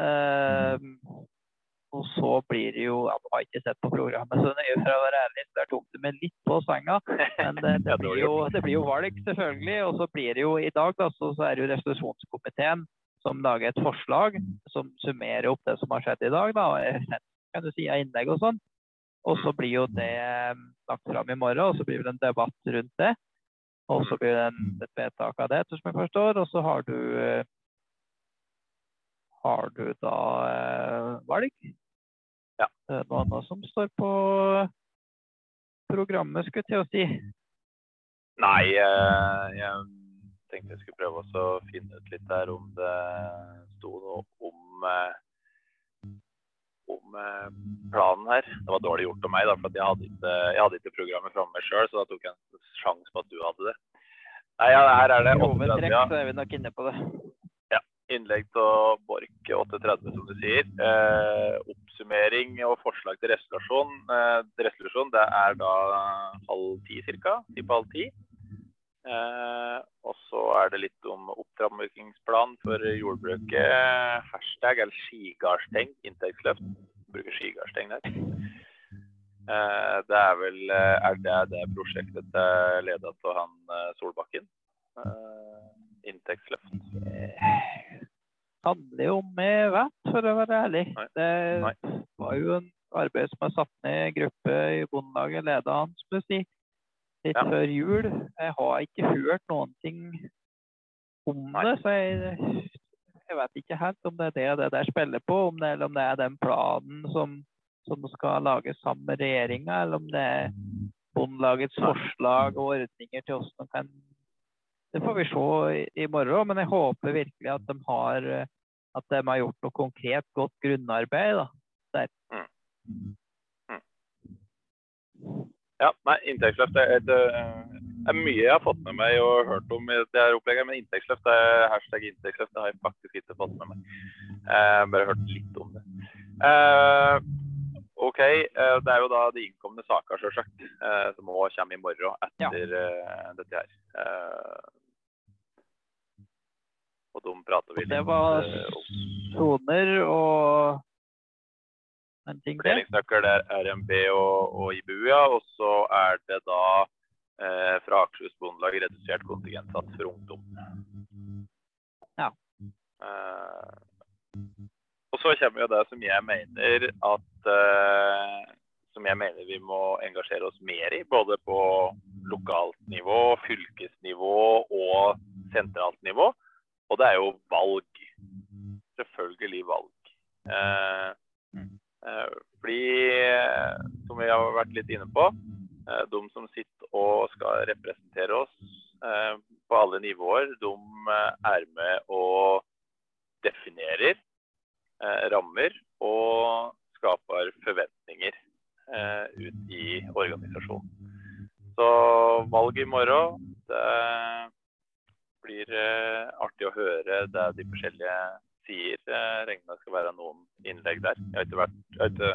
Eh, og så blir det jo ja, Du har ikke sett på programmet så nøye, for å være ærlig, der tok du meg litt på senga. Men det, [laughs] det, blir, jo, det blir jo valg, selvfølgelig. Og så blir det jo i dag da, så, så er det jo resolusjonskomiteen som lager et forslag som summerer opp det som har skjedd i dag. da, kan du si av innlegg og sånn. Og så blir jo det eh, lagt fram i morgen, og så blir det en debatt rundt det. Og så blir det en, et vedtak av det, etter som jeg forstår. Og så har du eh, har du da eh, valg. Ja. Det er noe annet som står på programmet, skulle jeg til å si. Nei, jeg tenkte jeg skulle prøve å finne ut litt der om det sto noe om om eh, planen her. Det var dårlig gjort av meg, da, for jeg hadde ikke, jeg hadde ikke programmet framme sjøl, så da tok jeg en sjanse på at du hadde det. Nei, ja, her er det 38, ja. så er vi nok inne på det. Innlegg til Borch 8.30, som du sier. Eh, oppsummering og forslag til resolusjon. Eh, resolusjon det er da halv ti ca. Ti på halv ti. Eh, og så er det litt om opptrappingsplan for jordbruket. Hashtag eller skigardsteng, Inntektsløft. Bruker skigardsteng der. Eh, det er vel eh, Er det det prosjektet er leda av han Solbakken? Eh, inntektsløft. handler jo om jeg vet, for å være ærlig. Nei. Det Nei. var jo en arbeid som er satt ned i gruppe i Bondelaget, leda han, skal du si, litt Ja. før jul. Jeg har ikke hørt noen ting om det, så jeg, jeg vet ikke helt om det er det det der spiller på, om det, eller om det er den planen som, som skal lages sammen med regjeringa, eller om det er Bondelagets forslag og ordninger til hvordan de kan det får vi se i, i morgen, men jeg håper virkelig at de har, at de har gjort noe konkret, godt grunnarbeid. da. Ja, nei, inntektsløft er, det er mye jeg har fått med meg og hørt om i det her opplegget. Men inntektsløft, er hashtag inntektsløft, det har jeg faktisk ikke fått med meg. Eh, bare hørt litt om det. Eh, OK, eh, det er jo da de innkomne saker, selvsagt, eh, som òg kommer i morgen etter eh, dette her. Eh, og de prater vi Og det var eh, soner og. Fordelingsnøkkel er RMB og, og IBU, ja. Og så er det da eh, fra Akershus Bondelag redusert kontingentsats for ungdom. Ja. Eh, og så kommer jo det som jeg mener at eh, som jeg mener vi må engasjere oss mer i, både på lokalt nivå, fylkesnivå og sentralt nivå. Og det er jo valg. Selvfølgelig valg. Eh, Eh, Fordi, eh, som vi har litt inne på, eh, de som sitter og skal representere oss eh, på alle nivåer, de eh, er med og definerer rammer og skaper forventninger ut i organisasjonen. Så valget i morgen, det blir artig å høre det de forskjellige sier. Jeg regner med det skal være noen innlegg der. Jeg har ikke vært Jeg, har ikke,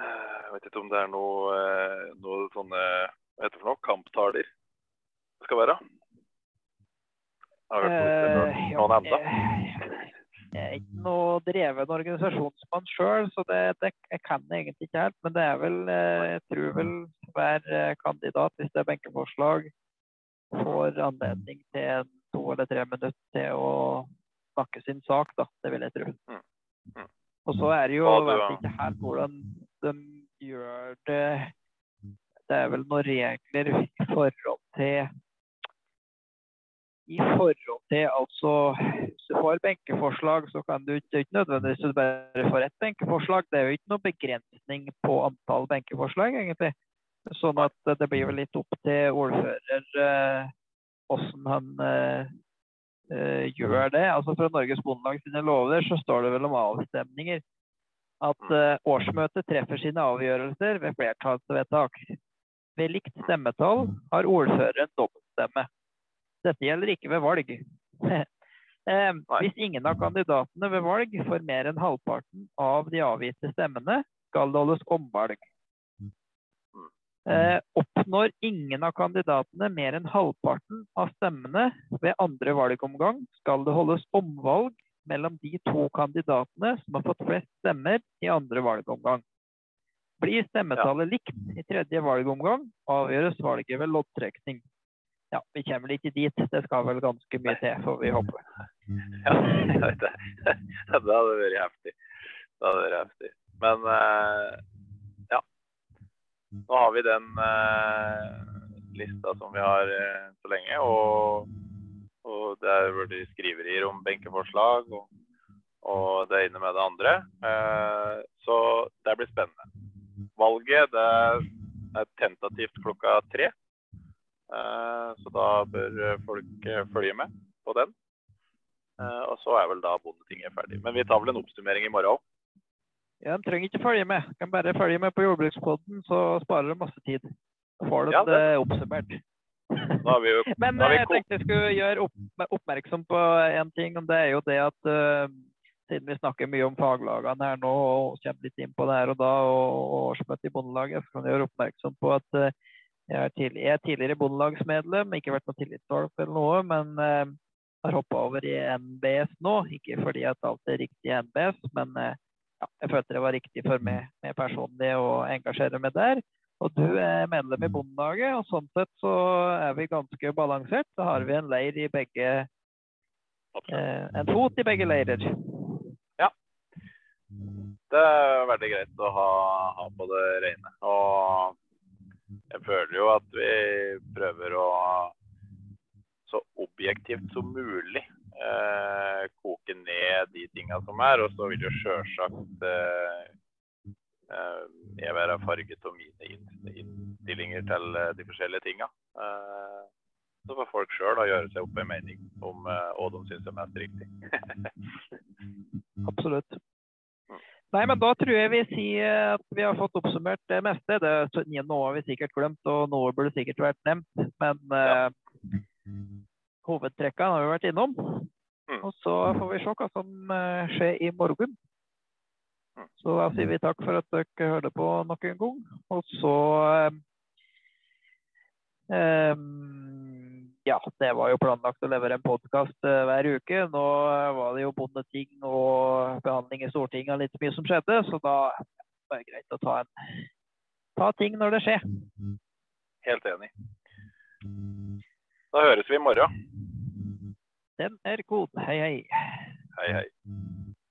Eh, jeg vet ikke om det er noe, eh, noe sånne Hva heter det for noe? Kamptaler det skal være? Har du hørt noe- Eh, jeg, er ikke noe dreven organisasjonsmann sjøl, så det, det jeg kan jeg egentlig ikke helt. Men det er vel eh, Jeg tror vel hver eh, kandidat, hvis det er benkeforslag, får anledning til to eller tre minutter til å snakke sin sak, da. Det vil jeg tro. Mm. Mm. Og så er det jo jeg vet ikke helt hvordan de gjør det Det er vel noen regler i forhold til i forhold til altså Hvis du får benkeforslag, så kan du ikke, nødvendigvis du bare får ett benkeforslag. Det er jo ikke noe begrensning på antall benkeforslag, egentlig. Sånn at det blir jo litt opp til ordfører hvordan han uh, gjør det. Altså Fra Norges Bondelag sine lover så står det vel om avstemninger at uh, årsmøtet treffer sine avgjørelser ved flertallsvedtak. Ved likt stemmetall har ordføreren dobbeltstemme. Dette gjelder ikke ved valg. [laughs] eh, hvis ingen av kandidatene ved valg får mer enn halvparten av de avgitte stemmene, skal det holdes omvalg. Eh, oppnår ingen av kandidatene mer enn halvparten av stemmene ved andre valgomgang, skal det holdes omvalg mellom de to kandidatene som har fått flest stemmer i andre valgomgang. Blir stemmetallet likt i tredje valgomgang, avgjøres valget ved loddtrekning. Ja, vi kommer ikke dit. Det skal vel ganske mye til, får vi håpe. [laughs] Ja, jeg vet det. Det hadde vært heftig. Det hadde vært heftig. Men ja. nå har vi den eh, lista som vi har eh, så lenge. Og, og er hvor de skriverier om benkeforslag og, og, det ene med det andre. Eh, så det blir spennende. Valget det er tentativt klokka tre. Eh, så da bør folk eh, følge med på den. Eh, og så er vel da Bondetinget ferdig. Men vi tar vel en oppsummering i morgen òg. Ja, De trenger ikke følge med. De kan bare følge med på Jordbrukspodden, så sparer de masse tid. Så får de ja, det. det oppsummert. Jo, [laughs] Men jeg tenkte jeg skulle gjøre opp, oppmerksom på en ting. og Det er jo det at uh, siden vi snakker mye om faglagene her nå og kommer litt inn på det her og da, og årsmøtet i Bondelaget, så kan jeg gjøre oppmerksom på at uh, jeg, er tidlig, jeg er tidligere bondelagsmedlem, ikke vært på tillitsvalgt eller noe, men uh, har hoppa over i NBS nå. Ikke fordi at alt er riktig i NBS, men ja, jeg følte det var riktig for meg, meg personlig å engasjere meg der. Og du er medlem i Bondelaget, og sånn sett så er vi ganske balansert. Så har vi en leir i begge eh, En fot i begge leirer. Ja. Det er veldig greit å ha, ha på det rene. Og jeg føler jo at vi prøver å så objektivt som mulig eh, koke ned de tinga som er. Og så vil jo sjølsagt eh, eh, jeg være farget av mine innstillinger til eh, de forskjellige tinga. Eh, så får folk sjøl gjøre seg opp en mening om hva de syns er mest riktig. [laughs] Absolutt. Nei, men Da tror jeg vi sier at vi har fått oppsummert det meste. Det, noe har vi sikkert glemt, og noe burde sikkert vært nevnt. Men ja. uh, hovedtrekkene har vi vært innom. Mm. Og så får vi se hva som eh, skjer i morgen. Mm. Så da sier vi takk for at dere hørte på nok en gang. Og så um, Ja, det var jo planlagt å levere en podkast hver uke. Nå var det jo bondeting og behandling i Stortinget og litt mye som skjedde, så da er det greit å ta, en, ta ting når det skjer. Helt enig. Da høres vi i morgen. Den er god. Hei, hei. Hei, hei.